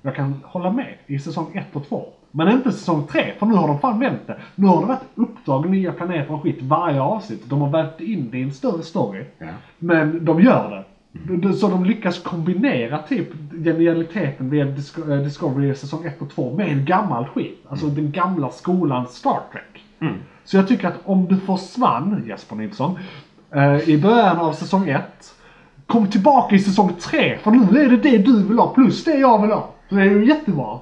Jag kan hålla med i säsong 1 och 2. Men inte säsong 3, för nu har de fan vänt det. Nu har det varit uppdrag, nya planeter och skit varje avsnitt. De har vävt in det i en större story. Ja. Men de gör det. D- Så de lyckas kombinera typ genialiteten via eh, Discovery säsong 1 och 2 med gammal skit. Alltså den gamla skolans Star Trek. Så jag tycker att om du försvann, Jesper Nilsson, eh, i början av säsong 1. Kom tillbaka i säsong 3, för nu är det det du vill ha plus det jag vill ha. Så det är ju jättebra.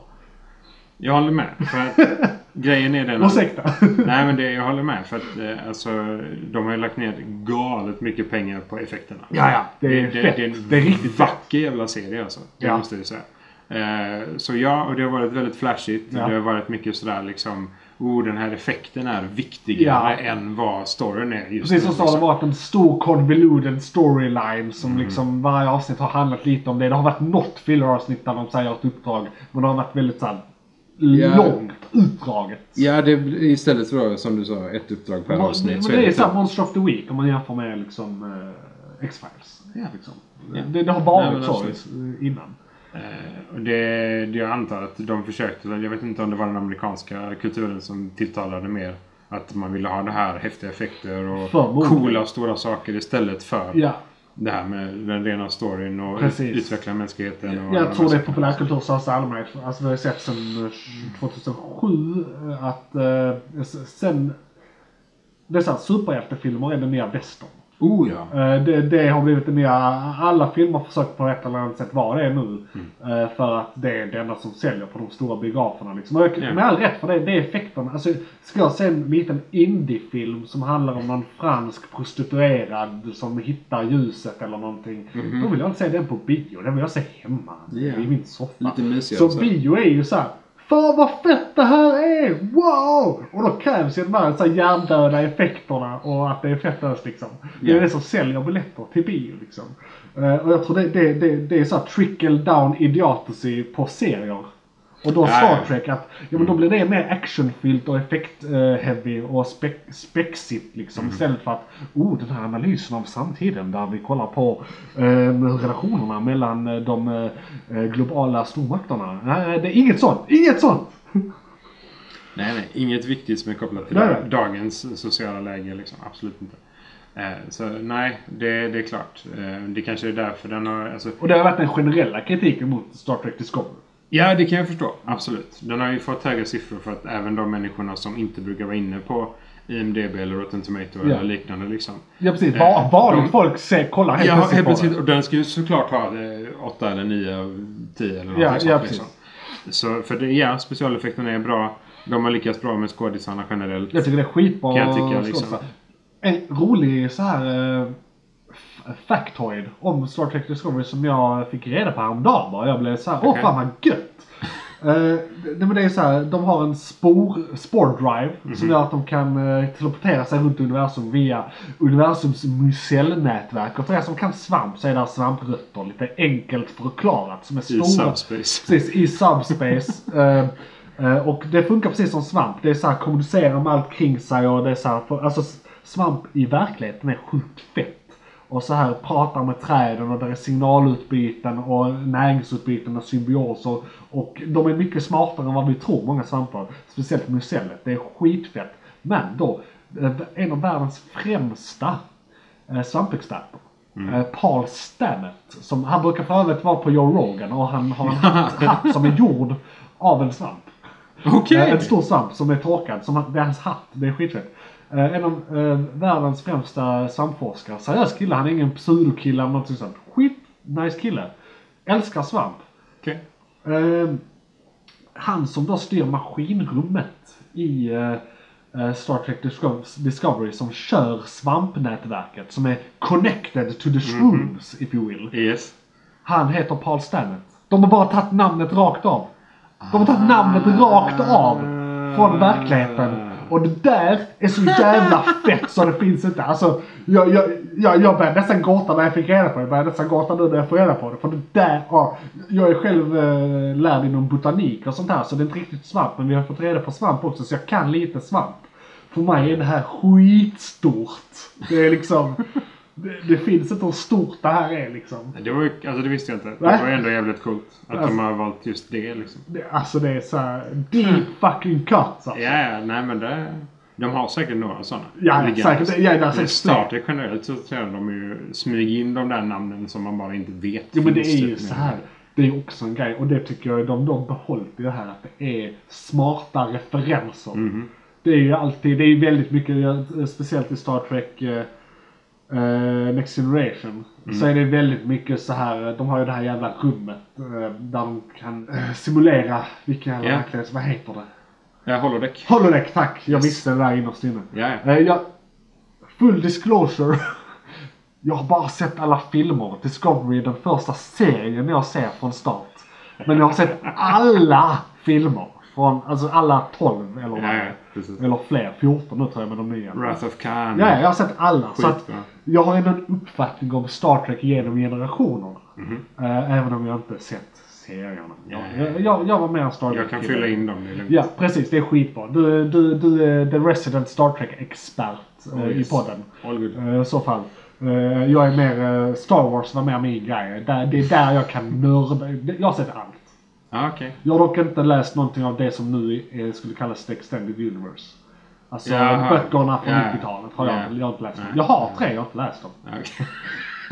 Jag håller med. För att *laughs* grejen är den att- Ursäkta. *laughs* Nej men det, jag håller med. För att eh, alltså, de har ju lagt ner galet mycket pengar på effekterna. Ja, ja. Det är det, fett. det är en Det är riktigt vacker jävla serie alltså. Det Ja. måste jag säga. Eh, så ja, och det har varit väldigt flashigt. Ja. Det har varit mycket sådär liksom Oh, den här effekten är viktigare Ja. än vad storyn är just Precis som sa, det liksom. har varit en stor convoluted storyline som liksom varje avsnitt har handlat lite om det. Det har varit något filler-avsnitt där de säger ett uppdrag. Men det har varit väldigt såhär Ja. långt utdraget. Ja, det är istället för som du sa, ett uppdrag per Men avsnitt. men så det är såhär Monster of the Week om man jämför med liksom eh, X-Files. Ja. Liksom. Det, det har varit Nej, men så absolut. eh, innan. Och det, det jag antar att de försökte, jag vet inte om det var den amerikanska kulturen som tilltalade mer. Att man ville ha det här häftiga effekter och coola stora saker istället för Ja, det här med den rena storyn och Precis. utveckla mänskligheten. Och jag tror det är populärkultur största allmänhet. Alltså vi har sett sedan eh, 2007 eh, att eh, sen dessa superhjältefilmer är den nya western. Oh ja. Eh, Det, det har blivit det nya, alla filmer försöker på ett eller annat sätt vara det nu. Eh, För att det är det enda som säljer på de stora biograferna liksom. Och jag- Ja. Med all rätt för det, det är effekterna. Alltså, ska jag se en liten indiefilm som handlar om någon fransk prostituerad som hittar ljuset eller någonting. Då vill jag inte se den på bio, den vill jag se hemma. Ja. I min soffa. Lite mysigare Så så. bio är ju såhär Fan vad fett det här är! Wow! Och då krävs ju de här, så här hjärndöda effekterna och att det är fett öst liksom. Det är Ja. det som säljer biljetter till bio liksom. Eh, och jag tror det, det, det, det är så trickle down idiocy på serier. Och då Star. Trek att, ja men då blir det mer actionfyllt och effekt-heavy och spec- spexigt liksom. Mm. Istället för att, oh den här analysen av samtiden där vi kollar på eh, relationerna mellan eh, de eh, globala stormakterna. Nej, det är inget sånt. Inget sånt! Nej, nej. Inget viktigt som är kopplat till Nej, nej. dagens sociala läge. Liksom. Absolut inte. Eh, så nej, det, det är klart. Eh, det kanske är därför den har... Alltså, Och det har varit den generella kritiken mot Star Trek Discovery. Ja, det kan jag förstå. Absolut. Den har ju fått höga siffror för att även de människorna som inte brukar vara inne på IMDB eller Rotten Tomato Ja. eller liknande liksom. Ja precis, Eh, Va- vanligt de- folk ser, kollar helt Ja, plötsligt på det. Och den ska ju såklart ha eh, 8 eller 9 av 10 eller något Ja, sånt. ja, liksom. Så för det, ja, specialeffekterna är bra. De har lyckats bra med skådisarna generellt. Jag tycker det är skitbra Kan jag tycka, liksom. En rolig så här eh, factoid om Star Trek Discovery som jag fick reda på häromdagen bara. Jag blev så här, åh fan vad gött! Uh, det, men det är så här, de har en spor, spore drive Mhm. som gör att de kan eh, teleportera sig runt universum via universums mycellnätverk. Och för er som kan svamp så är det svamprötter lite enkelt förklarat som är I stora. subspace. Precis, i subspace. *laughs* Eh, eh, och det funkar precis som svamp. Det är så här kommunicera med allt kring sig och det är så här, för, alltså svamp i verkligheten är sjukt fett. Och så här pratar med träden och där är signalutbyten och näringsutbyten och symbioser. Och de är mycket smartare än vad vi tror, många svampar. Speciellt mycellet. Det är skitfett. Men då, eh, en av världens främsta eh, svampexperter. Eh, Paul Stammet. Som, han brukar för övrigt vara på Joe Rogan och han har en *laughs* hatt, som är gjord av en svamp. Eh, En stor svamp som är torkad. Som, det är hans hatt. Det är skitfett. Eh, en av eh, världens främsta svampforskare. Seriös kille. Han är ingen pseudokille eller något sånt. Skit nice kille. Älskar svamp. Okej. Eh, han som då styr maskinrummet i Star Trek Disco- Discovery som kör svampnätverket som är connected to the shrooms if you will. Yes. Han heter Paul Stammet. De har bara tagit namnet rakt av. De har tagit namnet rakt av från verkligheten. Och det där är så jävla *laughs* fett så det finns inte. Alltså, jag, jag, jag, jag började nästan gråta när jag fick reda på det. Jag började nästan gråta nu när jag får reda på det. För det där, ja, jag är själv eh, lärd inom botanik och sånt här så det är inte riktigt svamp. Men vi har fått reda på svamp också så jag kan lite svamp. För mig är det här skitstort. Det är liksom, det, det finns inte hur stort det här är liksom. Det, var, alltså, det visste jag inte. Det var ändå jävligt coolt att Alltså- de har valt just det liksom. Det, alltså det är så här deep fucking cuts alltså. Ja, ja, nej men det... De har säkert några sådana. Ja, liggande. säkert. Ja, det är säkert Star. Trek generellt så tror jag de ju smyger in de där namnen som man bara inte vet. Jo men det är ju typ så här. Det är också en grej och det tycker jag de har behållit i det här att det är smarta referenser. Mhm. Det är ju alltid, det är väldigt mycket, eh, speciellt i Star Trek eh, eh, Next Generation. Så Mm. är det väldigt mycket så här, de har ju det här jävla rummet eh, där de kan eh, simulera vilka jävla Ja. verklighet, vad heter det? Ja, holodeck. Holodeck, tack! Jag visste det där innerst inne. Ja. Eh, jag, full disclosure. *laughs* Jag har bara sett alla filmer. Discovery är den första serien jag ser från start. Men jag har sett alla filmer. Från, alltså alla 12 eller, Ja, ja, eller fler. 14 nu tror jag med de nya. Wrath of Khan. Ja, jag har sett alla. Så att jag har ändå en uppfattning om Star Trek genom generationerna. Mhm. Eh, även om jag inte sett serierna. Ja, Jag, jag, jag, jag var mer en Star Jag kan fylla in dem. Det är lugnt. Ja, precis. Det är skitbra. Du, du, du är the resident Star Trek-expert Oh, i yes. podden. All good. Eh, I så fall. Jag är mer, Star Wars var mer min grej. Det är där jag kan nörda. Jag har sett allt. Ja, okej. Jag har dock inte läst någonting av det som nu eh, skulle kallas the extended universe. Alltså Jaha. böckerna från Ja. 90-talet har jag, Ja. jag har inte läst. Dem. Jag har tre, jag har inte läst dem. Okej.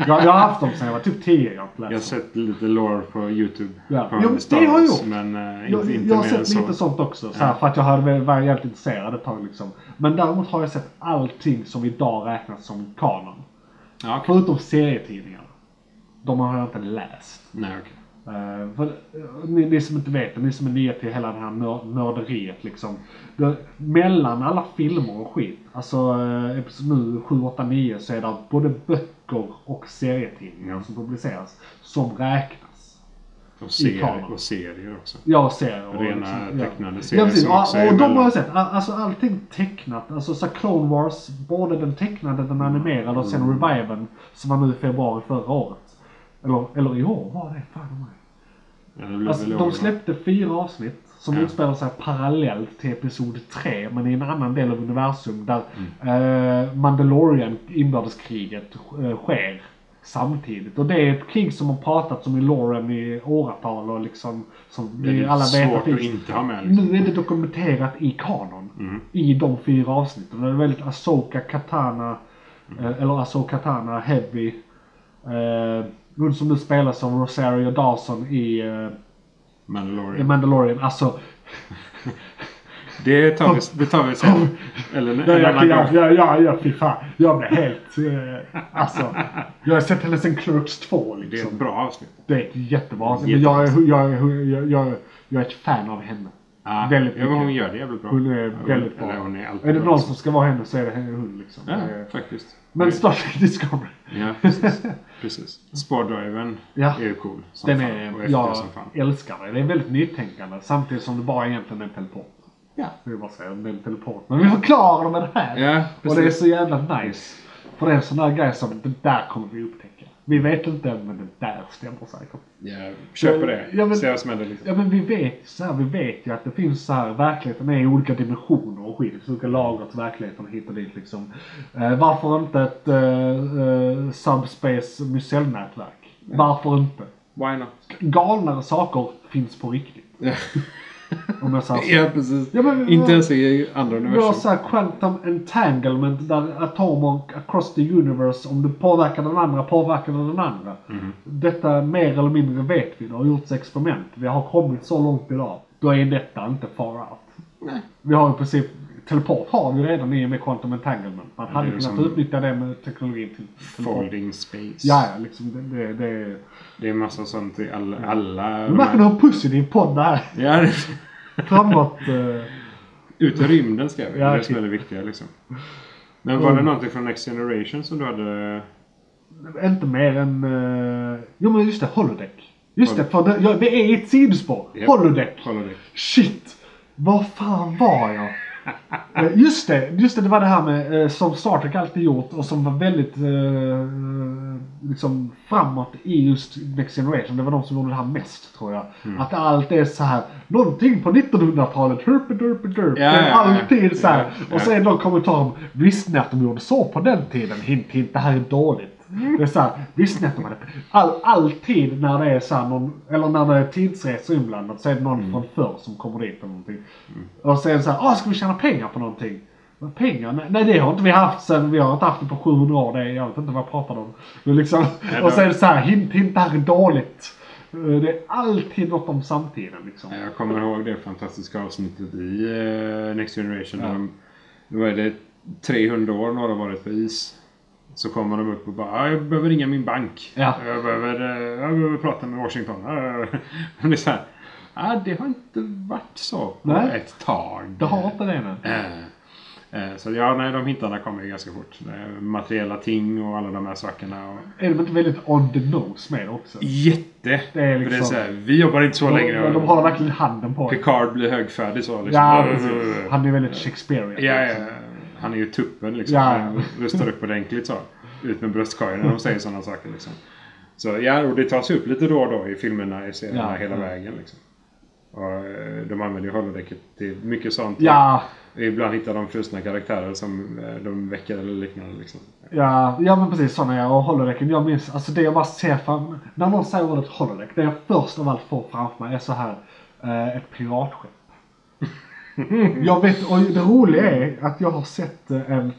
Jag, jag har haft dem sedan jag var typ 10, jag har inte Jag har sett lite lore på YouTube. Ja. På Jo, det Star har jag gjort. Men uh, Jag, inte, jag har sett så. lite sånt också. Så här, För att jag hade varit jävligt intresserad ett tag liksom. Men däremot har jag sett allting som idag räknas som kanon. Ja, okej. Förutom serietidningar. De har jag inte läst. Nej, okej. Eh, för, eh, ni, ni som inte vet det, ni som är nya till hela det här nör- nörderiet liksom. Det, mellan alla filmer och skit, alltså uh, episod nu 7, 8, 9 så är det både böcker och serietidningar som publiceras som räknas. Och, serier, och serier också. Jag ser. och Rena liksom, tecknade ja. serier Ja, precis. som Ja, också och de har jag sett. All- Alltså allting tecknat. Alltså så Clone Wars, både den tecknade, den animerade och sen Mm. Reviven som var nu i februari förra året. Eller, eller i år var det. Fan är. Ja, Alltså, de släppte fyra avsnitt som Ja. utspelar sig parallellt till Episod 3 men i en annan del av universum där Mm. eh, Mandalorian inbördeskriget eh, sker samtidigt. Och det är ett krig som har pratats om i Loren i åratal och liksom som Det är vi alla vet att det inte ha med. Liksom. nu är det dokumenterat i kanon. Mm. I de fyra avsnitten. Det är väldigt Asoka Katana, Mm. eh, eller Asoka Katana Heavy. Eh, hon som nu spelas av Rosario Dawson i eh, Mandalorian. i Mandalorian. Alltså, *laughs* Det tar vi, det tar vi sen. *laughs* Eller en ja, ja, annan ja, gång. ja, ja, ja, fy fan. Jag blev helt, eh, alltså. Jag har sett henne sen Clerks 2 Det är ett liksom. bra avsnitt. Det är ett jättebra avsnitt. Men jag, är- jag, är- jag, jag, jag är ett fan av henne. Ja, Väldigt ja, men hon mycket. gör det jävligt bra. Hon är Ja, väldigt bra. Eller hon är alltid Är det någon som ska vara henne så är det hon liksom. Ja, Eh, faktiskt. Men Star Trek Discovery. Ja, *laughs* precis. precis. Spardriven Ja. är ju cool. Som Den fan. är, häftig jag som fan. älskar det. Det är väldigt nytänkande samtidigt som det bara egentligen är en teleport. Ja. Det är bara säga det är en teleport. Men vi förklarar det med det här. Ja, och det är precis. så jävla nice. För det är en sån där grej som det där kommer vi upptäcka. Vi vet inte men det där stämmer säkert. Ja, köper det. Ja, men- Se vad som händer liksom. Ja men vi vet, så här, vi vet ju att det finns så här, verkligheten är i olika dimensioner och skit. Olika lager till verkligheten hit och dit liksom. Eh, varför inte ett eh, eh, subspace mycellnätverk? Varför inte? Why not? Galnare saker finns på riktigt. *laughs* Om jag säger så. Ja, precis. Ja, men Inte ens i andra Vi har universum. så här quantum entanglement där atomer across the universe, om du påverkar den andra påverkar den den andra. Mhm. Detta mer eller mindre vet vi. Det har gjorts experiment. Vi har kommit så långt idag. Då är detta inte far out. Nej. Vi har i princip, teleport har vi redan i och med quantum entanglement. Man hade kunnat utnyttja det med teknologin till teleport. Folding space. Ja, ja, liksom det, det, det Det är massa sånt i alla... alla Du märker hur positiv podd det här Ja, det, Framåt. eh, ut i rymden ska vi. Ja, det är det som är det viktiga liksom. Men var det någonting från Next Generation som du hade... Inte mer än... Uh, jo men just det, holodeck. Just det, för det, ja, det är ett sidospår. Japp. Holodeck. Holodeck. Shit! Var fan var jag? *laughs* Eh, just det, just det, det var det här med eh, som Star Trek alltid gjort och som var väldigt eh, liksom framåt i just Next Generation. Det var de som gjorde det här mest tror jag. Mm. Att allt är så här någonting på 1900-talet, herpy derpy derp. Ja, ja, ja. alltid så här. Ja, Och så ja. är det någon kommentar om, visste ni att de gjorde så på den tiden? Hint hint, det här är dåligt. Det är så här, visste ni att de hade... All, alltid när det är så här någon, eller när det är tidsresor inblandat så är det någon Mm. från förr som kommer dit eller någonting. Och så är det så här, ah ska vi tjäna pengar på någonting? Men pengar? Nej, nej det har inte vi haft sen, vi har inte haft det på 700 år. Det, jag vet inte vad jag pratar om. Men liksom, Nej, och så då- är det så här, hint hint, det här är dåligt. Det är alltid något om samtiden liksom. Jag kommer ihåg det fantastiska avsnittet i eh, Next Generation. Ja. De, då är det 300 år några har varit på is. Så kommer de upp och bara "Ah, jag behöver ringa min bank. Ja. Jag, behöver, eh, jag behöver prata med Washington. Ah. *laughs* Men det är så här. Ah, det har inte varit så på Nej. ett tag. Det har inte det nu. Eh, eh, Så ja, nej, de hintarna kommer ju ganska fort. Materiella ting och alla de här sakerna. Och... Är de inte väldigt on the nose med också? Jätte! Det är För det är liksom- så här, vi jobbar inte så länge. De, de har verkligen handen på det. Picard blir högfärdig så. Liksom. Ja, precis. Han är väldigt Shakespearean. Ja, ja. Han är ju tuppen liksom. Ja. Han rustar upp ordentligt så. Ut med bröstkorgen när de säger sådana saker liksom. Så ja, och det tas upp lite då och då i filmerna, i serierna, Ja, hela vägen liksom. Och eh, de använder ju holodecket till mycket sånt. Ja, Ibland hittar de frusna karaktärer som eh, de väcker eller liknande liksom. ja, ja men precis sådana ja. Och holodecken, jag minns, alltså det jag bara ser fram När någon säger ordet holodeck, det jag först av allt får framför mig är så här eh, ett piratskepp. Jag vet, och det roliga är att jag har sett eh, en,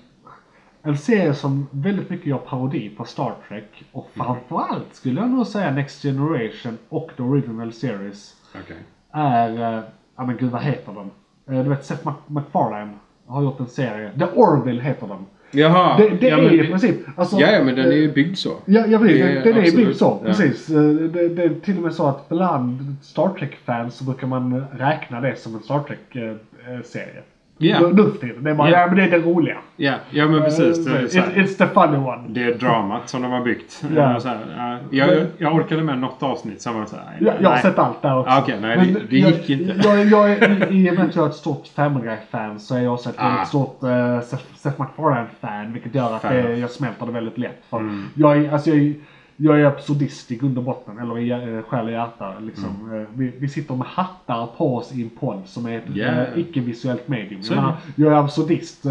en serie som väldigt mycket gör parodi på Star Trek. Och framförallt skulle jag nog säga Next Generation och The Original Series Okej. är, eh, ja men gud vad heter den? Eh, du vet Seth Mac- MacFarlane har gjort en serie. The Orville heter den. Jaha! Det, det ja, är i princip, alltså, Ja, ja, men den är ju byggd så. Ja, jag vet. Det Den, är den är absolut, byggd så. ja. Precis. Eh, Det, det är till och med så att bland Star Trek-fans så brukar man räkna det som en Star Trek-serie. Ja. Nu för tiden. Det är bara, Ja. ja men det är det roliga. Ja, ja men precis. Det är, så It, här, it's the funny one. det är dramat som de har byggt. Ja. Så här, ja, jag, jag, jag orkade med något avsnitt som var så här, Jag, jag har sett allt där också. Ah, okej, nej, Men det- det gick jag, inte. Jag, jag, är- I och med att jag är ett stort Family Guy-fan så är jag också ett Ah. stort uh, Seth, Seth MacFarlane-fan. Vilket gör att det, jag smälter det väldigt lätt. För Mm. jag, alltså jag, jag är absurdist i grund och botten. Eller i uh, själ och hjärta. Liksom. Mm. Eh, vi, vi sitter med hattar på oss i en podd som är ett Yeah. eh, icke-visuellt medium. Jag, är menar, jag är absurdist.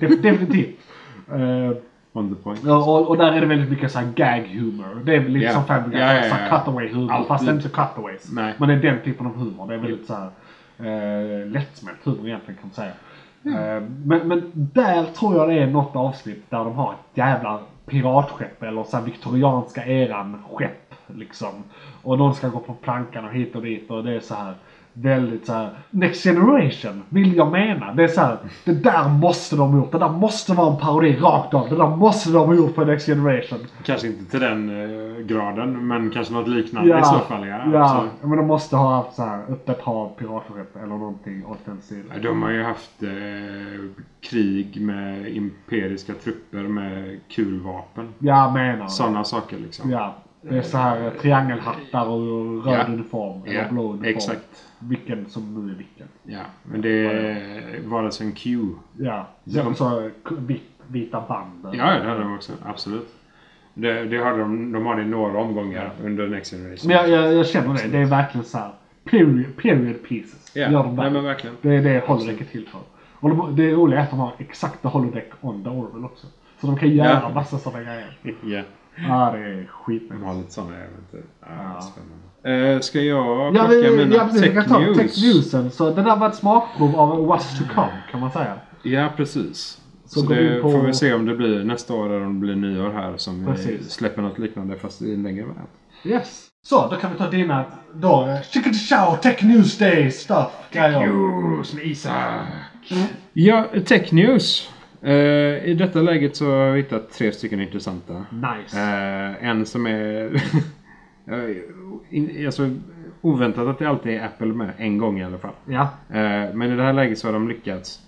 Def, definitivt. *laughs* Eh. Ja, och, och där är det väldigt mycket så här gag humor. Det är lite Ja. som Family Guy, så här ja. cutaway humor. Alltid. Fast inte cutaways. Nej. Men det är den typen av humor. Det är väldigt så här eh, lättsmält humor egentligen kan man säga. Mm. Eh, men, men där tror jag det är något avsnitt där de har ett jävla piratskepp eller så här viktorianska eran skepp liksom. Och någon ska gå på plankan och hit och dit och det är så här väldigt så här Next Generation vill jag mena. Det är så här, det där måste de ha gjort. Det där måste vara en parodi rakt av. Det där måste de ha gjort på Next Generation. Kanske inte till den eh, graden, men kanske något liknande i så fall. Ja. ja. Men de måste ha haft så här öppet hav, piratskepp eller någonting åt den sidan. ja, de har ju haft eh, krig med imperiska trupper med kulvapen. Jag menar Sådana saker liksom. Ja. Det är så här eh, triangelhattar och röd Ja. uniform. Eller Ja, blå uniform. exakt. Vilken som nu är vilken. Ja, men det var alltså en Q. Ja. Ja. Så, så k- vit, vita band. Ja, det hade de också. Absolut. Det, det har de, de har det i några omgångar under Next Generation. Men jag, jag, jag känner det. Det är verkligen så här period, period pieces. Ja, Gör de nej, men verkligen. Det är det holodeck är till för. Och de, det roliga är att de har exakta holodeck on the Orville också. Så de kan göra Ja. massa sådana grejer. Ja, Ja, det är de skitnice. har lite sådana äventyr. Ja, Ja. Spännande. Eh, ska jag Ja, plocka vi, mina ja, precis. Vi kan ta tech tech news? newsen. Så det där var ett smakprov av what's to come kan man säga. Ja, precis. Så Så, vi det på- får vi se om det blir nästa år eller om det blir nyår här som vi Precis. släpper något liknande fast i en längre variant. Yes. Så, då kan vi ta dina då, eh, Chicken Chow Tech News Day stuff. Grejer. News med Isak! Ja, Tech News. Eh, I detta läget så har vi hittat tre stycken intressanta. Nice. Eh, en som är... *laughs* in, alltså, oväntat att det alltid är Apple med. En gång i alla fall. Ja. Eh, men i det här läget så har de lyckats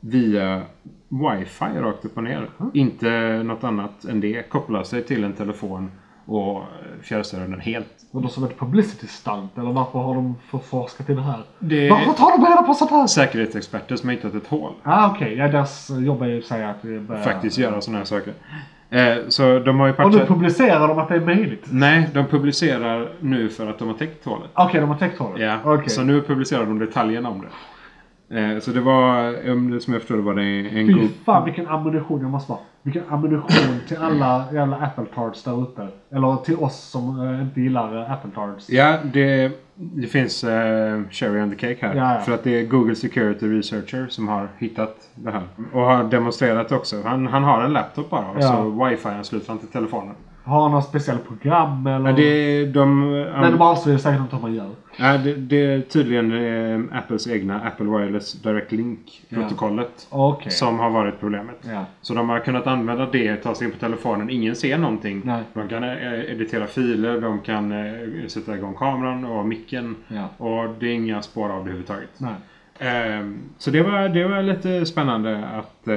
via wifi rakt upp och ner. Inte något annat än det. Koppla sig till en telefon och fjärrstyra den helt. Och då som ett publicity stunt, eller varför har de förforskat i det här? Det Varför tar de reda på sånt här? säkerhetsexperter som har hittat ett hål. Ah, okej. Ja, deras jobb är ju att säga att börjar... Faktiskt göra sådana här saker. Eh, så de har ju Och nu patchat... publicerar de att det är möjligt? Nej, de publicerar nu för att de har täckt hålet. Okej, de har täckt hålet? Ja, Okej. så nu publicerar de detaljerna om det. Eh, så det var, som jag förstår det var det en Fy god... fan vilken ammunition jag måste vara. Vilken ammunition till alla jävla Apple Tards där ute. Eller till oss som eh, inte gillar eh, Apple Tards. Ja, det, det finns eh, cherry on the cake här. Ja, ja. För att det är Google Security Researcher som har hittat det här. Och har demonstrerat också. Han, han har en laptop bara och Ja. så wifi-ansluter han till telefonen. Har han något speciellt program eller? Ja, det, de, Nej, de avslöjar säkert inte hur man gör. Ja, det, det är tydligen eh, Apples egna Apple Wireless Direct Link-protokollet. Okej. Som har varit problemet. Ja. Så de har kunnat använda det, ta sig in på telefonen. Ingen ser någonting. Nej. De kan eh, editera filer, de kan eh, sätta igång kameran och micken. Ja. Och det är inga spår av det överhuvudtaget. Nej. Ehm, så det var, det var lite spännande att,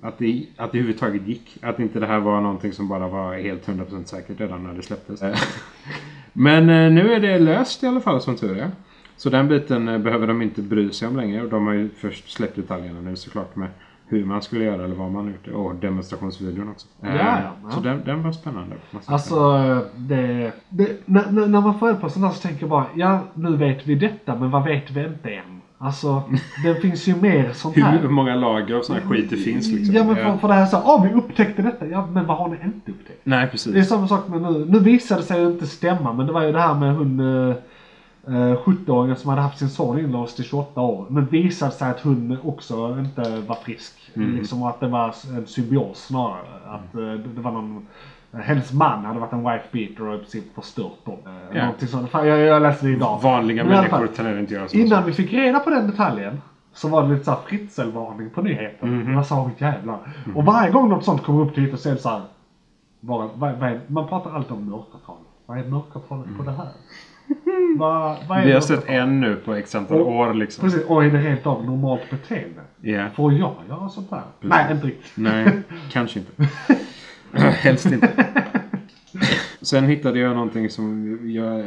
att, det, att det överhuvudtaget gick. Att inte det här var någonting som bara var helt 100% säkert redan när det släpptes. *laughs* Men eh, nu är det löst i alla fall som tur är. Så den biten eh, behöver de inte bry sig om längre. Och de har ju först släppt detaljerna nu såklart med hur man skulle göra eller vad man gjort. Och demonstrationsvideon också. Eh, Ja, ja, ja. Så den, den var spännande. Alltså, det, det, när, när man får på sånt här så tänker jag bara, ja nu vet vi detta men vad vet vi inte än? Alltså, det finns ju mer sånt hur här. många lager av sån här skit det finns liksom. Ja men för, Eh, för det här så, åh vi upptäckte detta. Ja men vad har ni inte upptäckt? Nej Det är precis. samma sak med nu. Nu visade det sig ju inte stämma men det var ju det här med hon uh, 70-åringen som hade haft sin son inlåst i 28 år. Men visade sig att hon också inte var frisk. Mm. Liksom att det var en symbios snarare. Att eh, det var någon hennes man hade varit en wife beater och i princip förstört dem. Eh, Ja. Någonting sånt. Fan, Jag, jag läste det idag. Vanliga Men människor tenderar inte göra sådana Innan saker. vi fick reda på den detaljen så var det lite såhär fritzelvarning på nyheten. Jag sa åh jävlar. Och varje gång något sånt kommer upp till ytan så är det såhär. Man pratar alltid om mörkertal. Vad är mörkertalet på det här? vad, vad är Vi har sett en nu på x antal år liksom. Precis, och är det helt av normalt beteende? Ja. Får jag göra sånt här? Nej, inte riktigt. Nej, *laughs* kanske inte. *clears throat* Helst inte. *laughs* Sen hittade jag någonting som jag...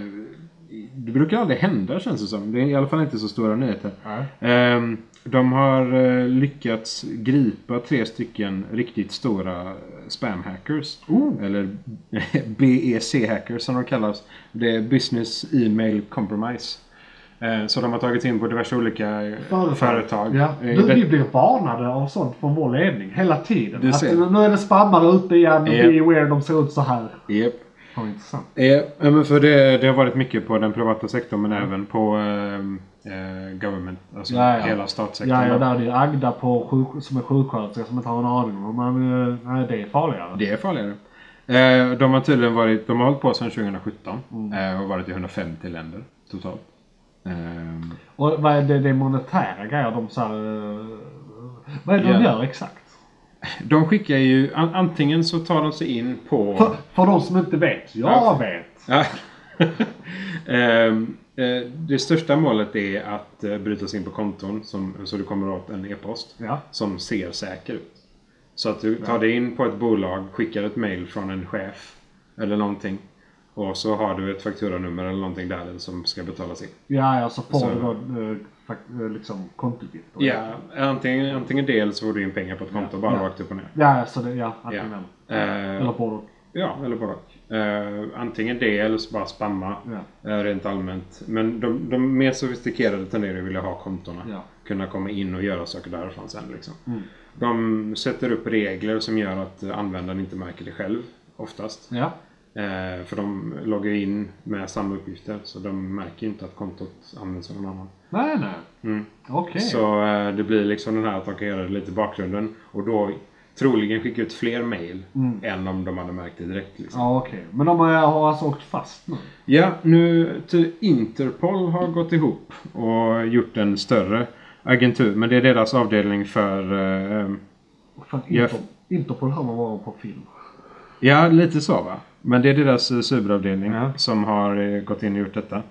Det brukar aldrig hända känns det som. Det är i alla fall inte så stora nyheter. Ehm, De har eh, lyckats gripa tre stycken riktigt stora spam-hackers. Eller *laughs* BEC-hackers som de kallas. Det är Business Email Compromise. Eh, Så de har tagit in på diverse olika företag. Ja. Eh, Du, det- vi blir varnade av sånt från vår ledning hela tiden. Att nu är det spammare ute igen och Japp. be aware, de ser ut så här. Intressant. Eh, Ja, men för det, det har varit mycket på den privata sektorn men även på eh, eh, government. Alltså Ja, ja. hela statssektorn. Ja, ja, där det är Agda på sjuk, som är sjuksköterska som inte har en aning om men eh, nej, det är farligare. Det är farligare. Eh, de har tydligen varit, de har hållit på sedan 2017 Mm. eh, och varit i 150 länder totalt. Ehm, Och vad är det, det är monetära grejer de så här, eh, Vad är det de Ja. gör exakt? de skickar ju, an, antingen så tar de sig in på... För, för de som inte vet. Jag Ja. vet. Ja. *laughs* Eh, det största målet är att eh, bryta sig in på konton som, så du kommer åt en e-post Ja. som ser säker ut. Så att du tar dig in på ett bolag, skickar ett mail från en chef eller någonting. Och så har du ett fakturanummer eller någonting där som ska betalas in. Ja, ja, så får Så- du då eh, eh, liksom kontouppgifter. Ja, antingen, antingen det eller så får du in pengar på ett konto bara Ja. rakt upp och ner. Ja, så det, ja, antingen Ja. eller. Eh, Eller både. Ja, eller både eh, Antingen det eller så bara spamma Ja. eh, rent allmänt. Men de, de mer sofistikerade tenderar ju vilja ha kontona. Ja. Kunna komma in och göra saker därifrån sen. Liksom. Mm. De sätter upp regler som gör att eh, användaren inte märker det själv. Oftast. Ja. Eh, för de loggar in med samma uppgifter. Så de märker inte att kontot används av någon annan. Nej, nej. Mm. Okej. Så eh, det blir liksom den här att de kan göra det lite i bakgrunden. Och då troligen skicka ut fler mail Mm. än om de hade märkt det direkt. Liksom. Ja, okej. Men de har alltså åkt fast nu? Ja, nu till Interpol har gått ihop och gjort en större agentur. Men det är deras avdelning för... Eh, För att Ja. Inter, Interpol har man varit på film. ja, lite så va. Men det är deras eh, cyberavdelning Ja. som har eh, gått in och gjort detta.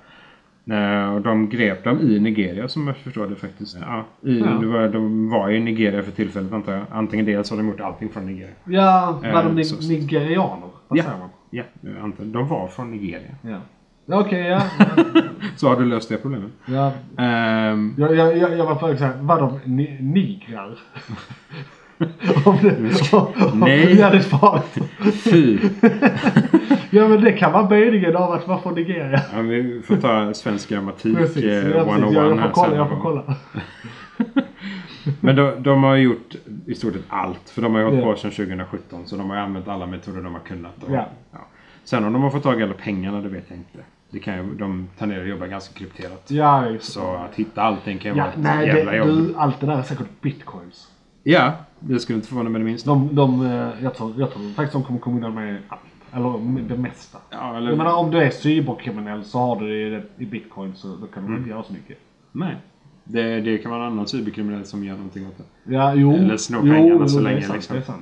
Eh, och de grep dem i Nigeria som jag förstår det faktiskt. Ja, i, Ja. Var, de var i Nigeria för tillfället antar jag. Antingen det eller så har de gjort allting från Nigeria. Ja, var Eh, de ni- så- nigerianer? Vad Ja. säger man? Ja, antar, de var från Nigeria. Ja. Okej, ja. *laughs* Så har du löst det problemet. ja. Jag, jag, jag, jag var på väg att säga, var de ni, nigrar? *laughs* om det, om, om Nej. det hade svarat. fy! *laughs* Ja men det kan vara meningen av att vara från Nigeria. Ja, vi får ta svensk grammatik Precis, eh, ja, precis. 101 Jag, jag här får kolla, jag får kolla. Men de, de har gjort i stort sett allt. För de har ju hållit Ja. på sedan 2017. Så de har använt alla metoder de har kunnat. Och, Ja. Sen om de har fått tag i alla pengarna, det vet jag inte. Det kan ju, de tenderar att jobba ganska krypterat. Ja, Så att hitta allting kan ju Ja, vara ett nej, jävla det, jobb. du, allt det där är säkert bitcoins. Ja, det skulle inte förvåna mig det minsta. De, de, eh, jag, tror, jag tror faktiskt de kommer komma undan med allt. Eller med det mesta. Ja, eller, Jag menar om du är cyberkriminell så har du det i, bitcoin så då kan du Mm. inte göra så mycket. Nej. Det, det kan vara en annan cyberkriminell som gör någonting åt det. Ja, jo. Eller snor pengarna så jo, länge, sant, liksom.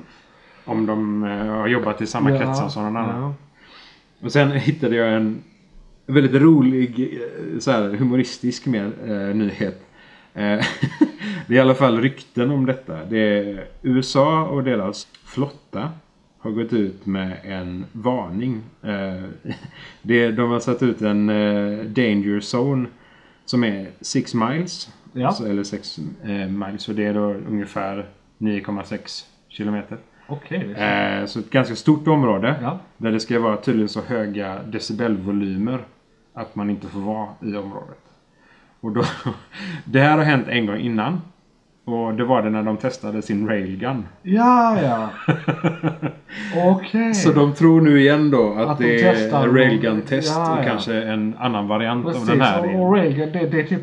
Om de eh, har jobbat i samma kretsar som någon annan. Ja. Och sen hittade jag en väldigt rolig, eh, så här, humoristisk mer, eh, nyhet. Eh, *laughs* det är i alla fall rykten om detta. Det USA och deras flotta har gått ut med en varning. Eh, *laughs* det, de har satt ut en eh, danger zone som är 6 miles. Ja. Alltså, eller 6 eh, miles. Så det är då ungefär 9,6 kilometer. Okej. Eh, så ett ganska stort område. Ja. Där det ska vara tydligen så höga decibelvolymer att man inte får vara i området. Och då, *laughs* det här har hänt en gång innan. Och det var det när de testade sin railgun. Ja, ja. *laughs* Okej. Så de tror nu igen då att, Att de det är railgun-test Ja, och ja. kanske en annan variant Precis, av den här. och, och railgun det, det är typ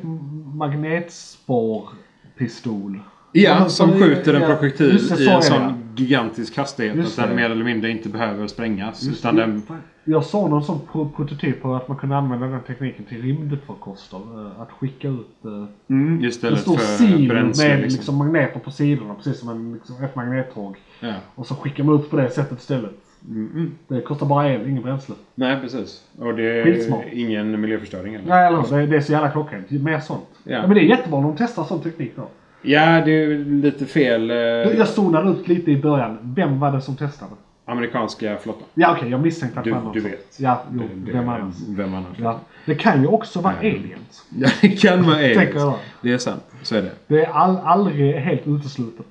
magnetspårpistol. Ja, som skjuter en ja, projektil det, i en sån ja. gigantisk hastighet Just att den det. mer eller mindre inte behöver sprängas. Just utan den, Jag såg någon sån pro- prototyp på att man kunde använda den tekniken till rymdfarkoster. eh, Att skicka ut eh, mm, en stor bränsle. med liksom. liksom magneter på sidorna. Precis som en, liksom, ett magnettåg. Ja. Och så skickar man ut på det sättet istället. Mm, mm. Det kostar bara el, ingen bränsle. Nej, precis. Och det är Skitsmart. ingen miljöförstöring heller. Nej, eller det, det är så jävla klockrent. Mer sånt. Ja. Ja. men det är jättebra om de testar sån teknik då. Ja, det är lite fel. Eh, Jag zonade ut lite i början. Vem var det som testade? amerikanska flottan. Ja okej, jag misstänkte att Du, någon du vet. Ja, jo, Det- vem annars? Vem annars? Ja. Det kan ju också vara Ja. aliens. *laughs* Ja, det kan vara aliens. Det är sant. Så är det. Det är all, aldrig helt uteslutet.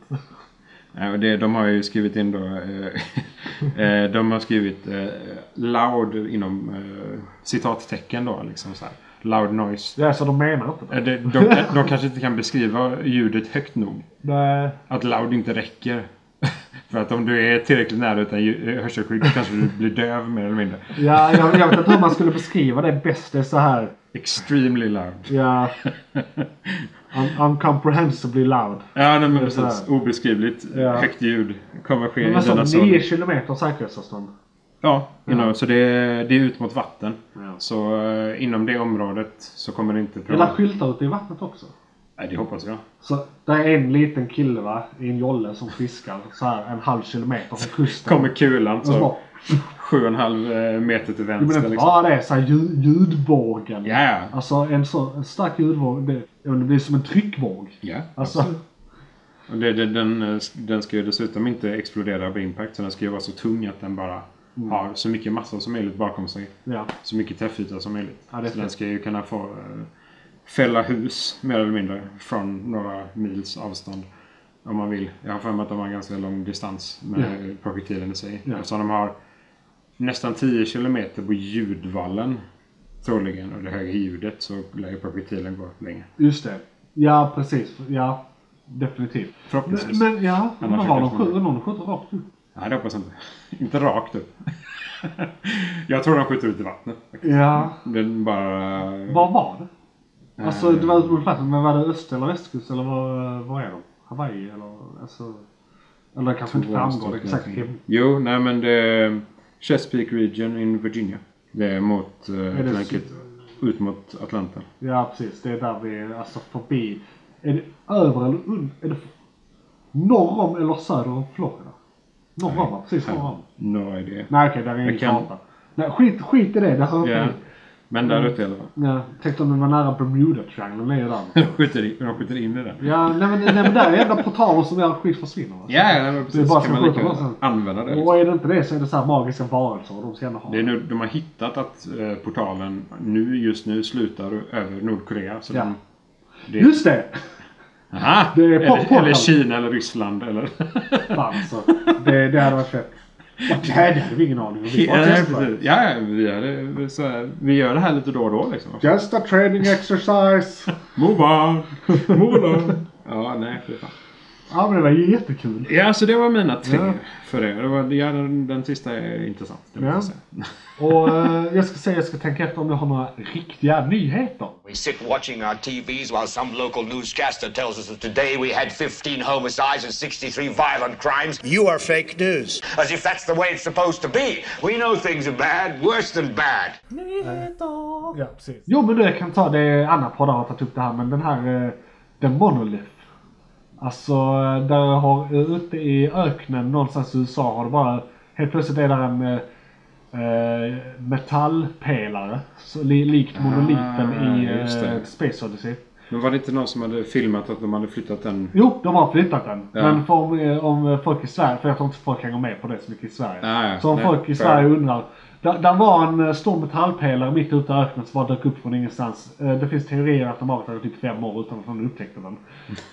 Ja, det, de har ju skrivit in då... Eh, *laughs* eh, de har skrivit eh, loud inom eh, citattecken då. Liksom så här. Loud noise. Ja, så de menar inte det. De, kan- de kanske inte kan beskriva ljudet högt nog. Nej. Att loud inte räcker. *laughs* För att om du är tillräckligt nära utan hörselskydd kanske du blir döv mer eller mindre. Ja, jag, jag vet inte hur man skulle beskriva det bäst. Det är så här. Extremely loud. Ja. Un uncomprehensibly loud. Ja, nej, men precis. Obeskrivligt Ja. högt ljud kommer ske Men i denna zon. 9 kilometer säkerhetsavstånd. Ja, you know, så det är, det är ut mot vatten. Ja. Så eh, inom det området så kommer det inte... Det är skyltar ute i vattnet också. Nej, det hoppas jag. Så det är en liten kille va, i en jolle som fiskar så här en halv kilometer från kusten. Kommer kulan så sju och en halv eh, meter till det men vänster. inte Liksom. bara det, så här ljud, ljudvågen. Ja, Alltså en så en stark ljudvåg, det, ja, det blir som en tryckvåg. ja. Alltså, absolut. Och det, det, den, eh, den ska ju dessutom inte explodera vid impact. Så den ska ju vara så tung att den bara Mm. har så mycket massa som möjligt bakom sig. ja. Så mycket träffyta som möjligt. Ja, så den ska ju kunna få eh, fälla hus mer eller mindre från några mils avstånd. Om man vill. Jag har för mig att de har ganska lång distans med projektilen i sig. Ja. Eftersom de har nästan 10 kilometer på ljudvallen. Troligen. Och det höga ljudet så lär ju projektilen gå länge. Just det. Ja, precis. Ja, definitivt. Förhoppningsvis. Men, men ja, men är de det- skjuter, någon skjuter rakt upp? Nej, det hoppas jag inte. *laughs* inte rakt upp. *laughs* jag tror de skjuter ut i vattnet. Ja. Den bara... Var var det? Alltså det var ute på platsen, men var det öst eller västkust eller var, var är de? Hawaii eller alltså? Eller det kanske inte framgår exakt. hem- Jo, nej men det är Chesapeake Region in Virginia. Det är mot det Atlantic, ut mot Atlanten. Ja precis, det är där vi är alltså förbi. Är det över eller under? Är det norr om eller söder om Florida? Norr om va? Precis norr om. No idea. Nej okej, där är ingen kan- karta. Nej skit, skit i det, inte Ja. dit. Men där ute i alla fall. Ja, tänkte om den var nära Bermuda-triangeln, är där. De *laughs* skjuter, in, de skjuter in i den. Ja, nej men, nej, men där är enda portalen som gör att skit försvinner. va? Ja, ja, men precis. Det är bara kan som man lika så. använda det. Liksom. Och är det inte det så är det så här magiska varelser de ska gärna ha Det är nu, de har hittat att eh, portalen nu, just nu slutar över Nordkorea. Så Ja. de, det, Just det! Aha, det är eller, portal. eller Kina eller Ryssland eller... Fan alltså. Det, det hade varit fett. Ja, det hade vi ingen aning om. Vi ja, vi, det, så här, vi gör det här lite då och då liksom. Just a training exercise. *laughs* Move on! Move on! Ja, nej för fan. Ja men det var ju jättekul. Ja, så det var mina tre Ja. för det. det var, ja, den, den sista är intressant. Ja. *laughs* Och eh, jag ska säga, jag ska tänka efter om jag har några riktiga nyheter. We sit watching our TVs while some local newscaster tells us that today we had 15 homicides and 63 violent crimes. You are fake news. As if that's the way it's supposed to be. We know things are bad, worse than bad. Ja, precis. Jo men du, jag kan ta det. Anna poddar har tagit upp det här men den här eh, The Monolith. Alltså där har ute i öknen någonstans i USA har det bara helt plötsligt är där en eh, metallpelare. Så, li, likt monoliten i Ah, det. eh, Space Odyssey. Men var det inte någon som hade filmat att de hade flyttat den? Jo, de har flyttat den. Ja. Men för om, eh, om folk i Sverige, för jag tror inte folk hänger med på det så mycket i Sverige. Ah, ja. Så om Nej, folk i. Sverige undrar. Där, där var en eh, stor metallpelare mitt ute i öknen som bara dök upp från ingenstans. Eh, Det finns teorier att de har varit där typ fem år utan att någon upptäckte den.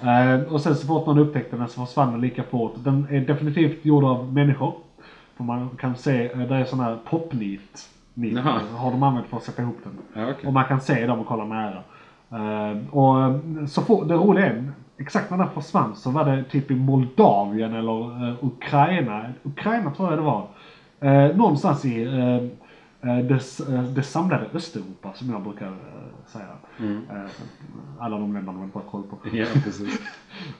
Eh, Och sen så fort någon upptäckte den så försvann den lika fort. Den är definitivt gjord av människor. För man kan se, det är sådana här popnit. Nit, har de använt för att sätta ihop den. Ja, okej. Och man kan se dem och kolla nära. Och så får, det roliga är, exakt när den försvann så var det typ i Moldavien eller Ukraina. Ukraina tror jag det var. Eh, någonstans i eh, eh, det, eh, det samlade Östeuropa som jag brukar eh, säga. Eh, alla de länderna man bara koll på. *laughs* Ja, precis. *laughs*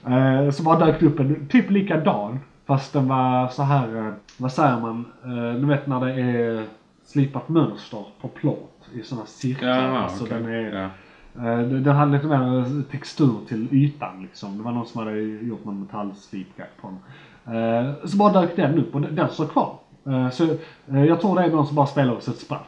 Eh, så bara dök det upp en typ likadan. Fast den var så här, eh, vad säger man? Eh, du vet när det är slipat mönster på plåt i sådana cirklar. Ja, alltså okej. den är, Ja. den hade lite mer textur till ytan liksom. Det var någon som hade gjort någon metallslipgrej på den. Så bara dök den upp och den, den står kvar. Eh, så eh, jag tror det är någon som bara spelar oss ett spratt.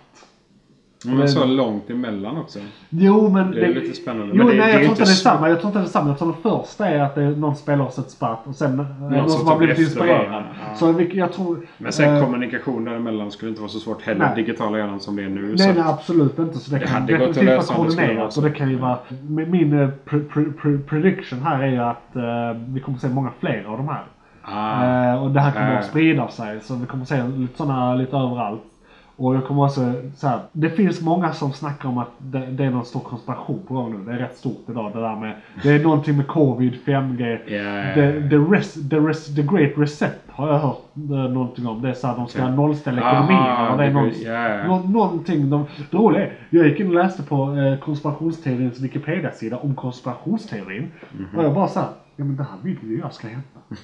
Men så långt emellan också. Jo men... Det är lite spännande. Jo Men det- nej det jag tror inte det är samma. Jag tror inte det är samma. Jag tror det första är att det är någon spelar oss ett spratt och sen eh, någon, som som har blivit inspirerad. Ja. Så jag tror... Men sen eh, kommunikation däremellan skulle inte vara så svårt heller. Nej. Digitala hjärnan som det är nu. Nej, att- nej absolut inte. Så det, Det kan hade gått att definitivt vara det koordinerat. Och det kan ju vara... Min pre, pre, pre, prediction här är ju att eh, vi kommer se många fler av de här. Ah. Eh, och det här kommer Ah. att sprida sig. Så vi kommer se lite sådana lite överallt. Och jag kommer också så här, Det finns många som snackar om att det, det är någon stor konspiration på gång nu. Det är rätt stort idag det där med. Det är någonting med covid, 5G. Ja, ja, The, the, res, the, res, the Great Reset har jag hört eh, någonting om. Det är så här, de ska Okej. nollställa Aha, ekonomin. Och det är någon, ja. nå- någonting. De, det roliga är, jag gick in och läste på eh, konspirationsteorins Wikipedia-sida om konspirationsteorin. Mhm. Och jag bara såhär, ja men det här vill ju jag ska hända. *laughs*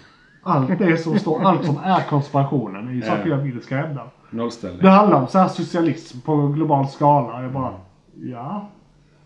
Allt det som *laughs* står, allt som är konspirationen är ju saker jag vill ska hända. Nollställning. Det handlar om så här socialism på global skala. Jag bara, ja.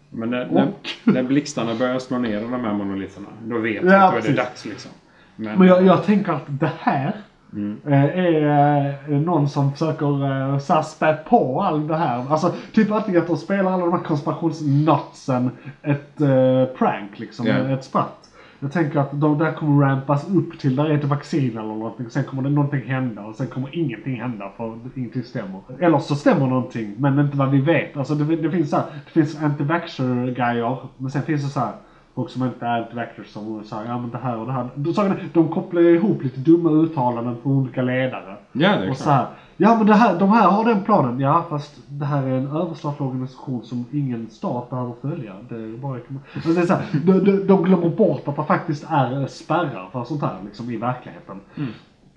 Men när, när, *laughs* när blixtarna börjar slå ner de här monoliterna. Då vet vi Ja, att då är det precis. dags liksom. Men, Men jag, jag tänker att det här Mm. eh, är eh, någon som försöker eh, så här spä på allt det här. Alltså typ antingen att de spelar alla de här konspirationsnutsen ett eh, prank liksom, Ja. ett spratt. Jag tänker att de där kommer rampas upp till där är ett vaccin eller någonting. Sen kommer det någonting hända och sen kommer ingenting hända för ingenting stämmer. Eller så stämmer någonting men inte vad vi vet. Alltså det, det finns så här, det finns anti-vaxxer grejer men sen finns det så här folk som inte är anti-vaxxers som säger ja men det här och det här. De, de kopplar ihop lite dumma uttalanden från olika ledare. Ja, det är och klart. så här. Ja men det här, de här har den planen. Ja fast det här är en överstatlig organisation som ingen stat behöver följa. Det är bara, alltså det är så här, de, de, de glömmer bort att det faktiskt är spärrar för sånt här liksom, i verkligheten.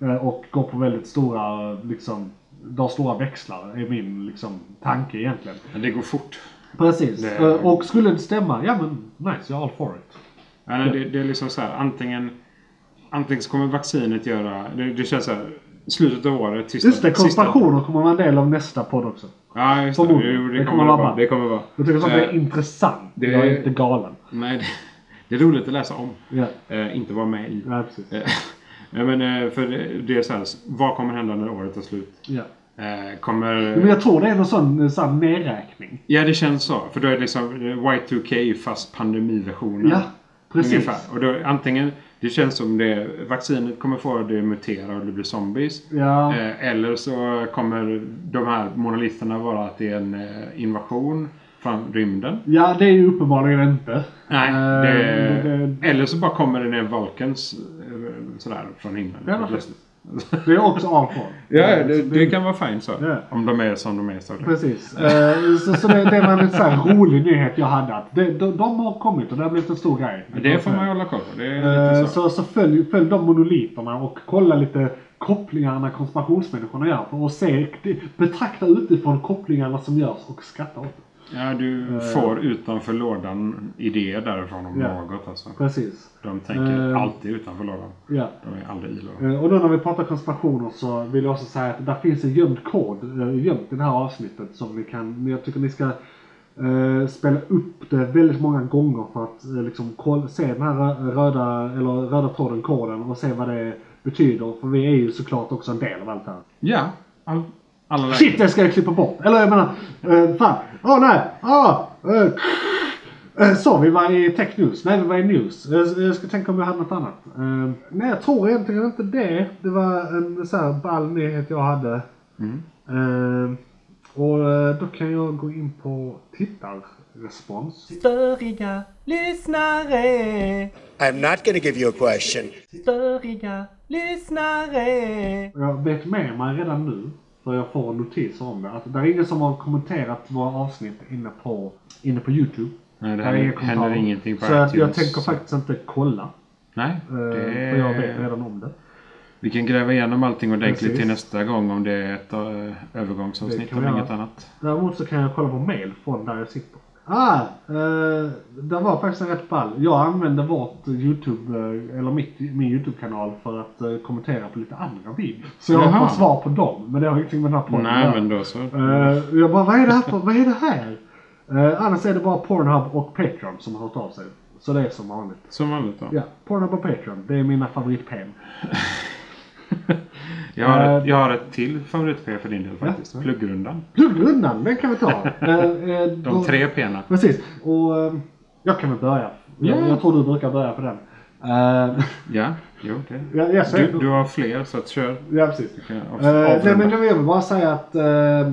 Eh, Och går på väldigt stora, liksom, drar stora växlar är min liksom, tanke egentligen. Men det går fort. Precis. Det- Eh, Och skulle det stämma, ja men nice, jag är all for it. Ja, nej, det, det är liksom så här, antingen, antingen så kommer vaccinet göra... Det, det känns så här, slutet av året, sista... Just det, konspirationer kommer vara en del av nästa podd också. Ja, just det. Jo, det, Det kommer kommer det vara vara. Det kommer vara. Jag tycker sånt är Eh, intressant. det- Jag är inte galen. Nej, det, det är roligt att läsa om. Ja, Eh, inte vara med i. ja precis. *laughs* Ja, men eh, för det, är så här, vad kommer hända när året är slut? Eh, kommer... Men jag tror det är någon sån, sån nedräkning. Ja, det känns så. För då är det liksom eh, Y2K fast pandemiversionen. Ja, precis. Ungefär. Och då, antingen, det känns som det, vaccinet kommer få det att mutera och det blir zombies. Ja, Eh, eller så kommer de här monoliterna vara att det är en eh, invasion från rymden. ja, det är ju uppenbarligen inte. Nej, Eh, det, det- eller så bara kommer det ner Vulcans sådär från himlen. Ja. *laughs* Det är också for. Ja, det, det kan vara fint så. Ja. Om de är som de är. Så. Precis. Eh, så, så det, det var en så här rolig nyhet jag hade. Att det, de, de har kommit och det har blivit en stor grej. Det får man hålla koll på. Det Eh, så. Så, så följ, följ de monoliterna och kolla lite kopplingarna konspirationsmänniskorna gör. Och se, betrakta utifrån kopplingarna som görs och skratta åt det. Ja, du får utanför lådan idéer därifrån om Eh. Ja. något. Alltså. Precis. De tänker Eh. alltid utanför lådan. Ja. De är aldrig i lådan. Eh, Och då när vi pratar konspirationer så vill jag också säga att där finns en gömd kod eh, gömt i det här avsnittet som vi kan, jag tycker ni ska eh, spela upp det väldigt många gånger för att eh, liksom koll, se den här rö- röda, eller röda tråden, koden och se vad det betyder. För vi är ju såklart också en del av allt det här. Ja, all, alla. Shit, det ska jag klippa bort! Eller jag menar, eh, fan. Åh nej! Ah, eh, eh, så, vi var i Tech News. Nej, vi var i News. Jag, jag ska tänka om jag hade något annat. Eh, nej, jag tror egentligen inte det. Det var en så här ball nyhet jag hade. Eh, och eh, då kan jag gå in på tittarrespons. Störiga lyssnare, I'm not to give you a question. störiga lyssnare. Jag vet med mig redan nu, för jag får notiser om det, att det är ingen som har kommenterat våra avsnitt inne på, inne på YouTube. Nej, det händer, händer ingenting på Så att jag iTunes. tänker faktiskt inte kolla. Nej, eh, det För jag vet redan om det. Vi kan gräva igenom allting ordentligt Precis. till nästa gång om det är ett Det övergångsavsnitt göra. inget annat. Däremot så kan jag kolla på mail från där jag sitter. Ah! Eh, det var faktiskt en rätt ball. Jag använde vårt YouTube, eh, eller mitt, min YouTube-kanal för att eh, kommentera på lite andra videor. Så jag Jaha. har fått svar på dem, men det har ingenting med den här podden Nej, men då så. Eh, jag bara, vad är det här för, vad är det här? Uh, annars är det bara Pornhub och Patreon som har hört av sig. Så det är som vanligt. Som vanligt då. Ja, Pornhub och Patreon. Det är mina favoritpen. *laughs* Jag, har ett, Eh, jag har ett till favorit-P för din del faktiskt. Pluggrundan. Pluggrundan, den kan vi ta. *laughs* Eh, eh, De då- tre P'na. Precis. Och jag kan väl börja. Jag, Ja. jag tror du brukar börja på den. Eh, *laughs* Ja, jo det. ja, jag Du, du har fler så att kör. ja, precis. Eh, nej, men jag vill bara säga att eh,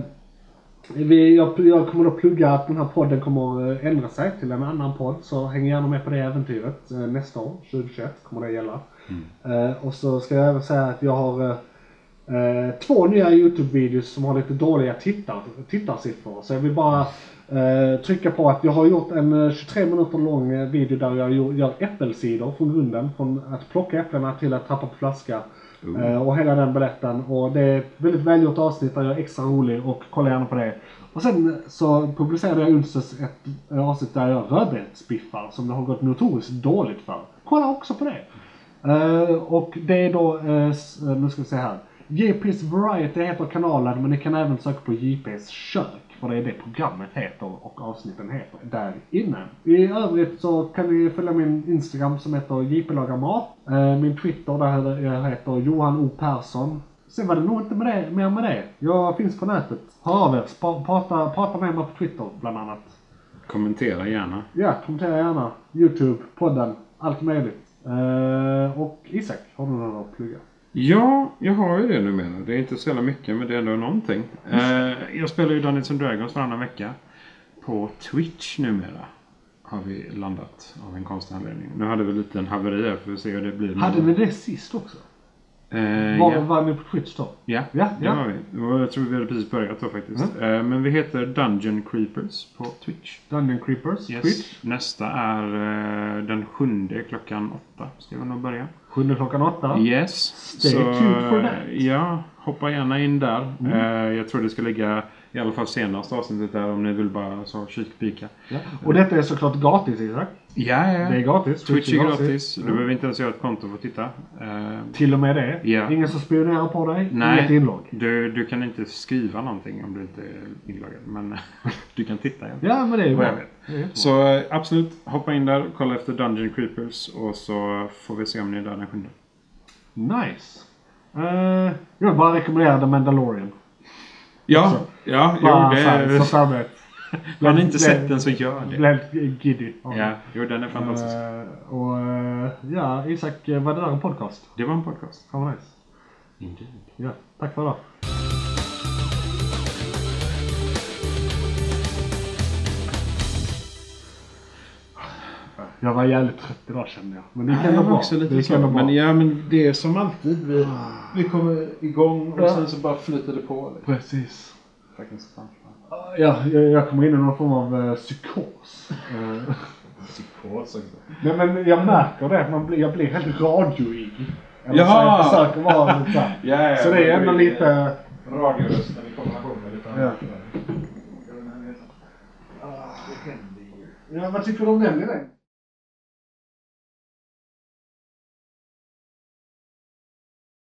vi, jag, jag kommer att plugga att den här podden kommer att ändra sig till en annan podd. Så häng gärna med på det äventyret. Nästa år, 2021, kommer det gälla. Eh, och så ska jag även säga att jag har eh, eh, två nya YouTube-videos som har lite dåliga tittar, tittarsiffror. Så jag vill bara eh, trycka på att jag har gjort en eh, 23 minuter lång eh, video där jag gör, äppelsidor från grunden. Från att plocka äpplena till att tappa på flaska. Eh, och hela den berättelsen. Och det är ett väldigt välgjort avsnitt där jag är extra rolig och kolla gärna på det. Och sen så publicerade jag onsdags ett eh, avsnitt där jag rödbetsbiffar som det har gått notoriskt dåligt för. Kolla också på det. Eh, och det är då, eh, eh, nu ska vi se här. JP's Variety heter kanalen men ni kan även söka på JP's kök. För det är det programmet heter och avsnitten heter där inne. I övrigt så kan ni följa min Instagram som heter JP lagar mat. Eh, min Twitter där jag heter Johan O Persson. Sen var det nog inte med det, mer med det. Jag finns på nätet. Hör av er. Prata, prata med mig på Twitter bland annat. Kommentera gärna. Ja, kommentera gärna. Youtube, podden, allt möjligt. Eh, och Isak, har du något att plugga? Ja, jag har ju det numera. Det är inte så jävla mycket men det är ändå någonting. Eh, jag spelar ju Dungeons and Dragons varannan vecka. På Twitch numera. Har vi landat av en konstig anledning. Nu hade vi lite en haveri här för att se hur det blir. Hade vi det sist också? Eh, Var, ja. var ni på Twitch då? Ja, Ja, det ja. var vi. Och jag tror vi hade precis börjat då faktiskt. Eh, men vi heter Dungeon Creepers på Twitch. Dungeon Creepers, Yes. Twitch. Nästa är eh, den sjunde klockan åtta. Ska vi nog börja. Sjunde klockan åtta. Yes. Stay tuned for that. Ja, hoppa gärna in där. Mm. Eh, jag tror det ska ligga i alla fall senaste avsnittet där om ni vill bara så kikpika. Ja. Och detta är såklart gratis Isak. Ja, ja. Det är gratis. Twitch är gratis. Du behöver inte ens göra ett konto för att titta. Eh, Till och med det. Ja. Ingen som spionerar på dig. Nej. Inget inlogg. du, du kan inte skriva någonting om du inte är inloggad. Men *laughs* du kan titta. Ja. Ja, men det är ju bra. Så eh, absolut, hoppa in där, kolla efter Dungeon Creepers och så får vi se om ni är där den sjunde. Nice. Uh, jag vill bara rekommendera The Mandalorian. Ja, ja, jo, Bara det så här, är... så. Har ni inte sett den så gör det. Blev giddy. Ja, jo, den är fantastisk. Eh, och eh, ja, Isak, eh, var det där en podcast? Det var en podcast. Fan vad nice. Indeed. Ja, tack för idag. Jag var jävligt trött idag kände jag. Men det gick Ja, ändå jag var bra. också det ändå bra. Men ja, men det är som alltid. Vi, vi kommer igång och Ja. sen så bara flyter det på. Liksom. Precis. Sponge. Ja, jag, jag kommer in i någon form av uh, psykos. Eh, Psykos också. Nej men jag märker det. Man blir, jag blir helt radioig. Eller Jaha! så jag försöker vara lite så här. *laughs* Ja, ja, Så det är ändå vi- lite... Radiorösten i kombination med lite Ja. Ja, vad tycker du om den idén?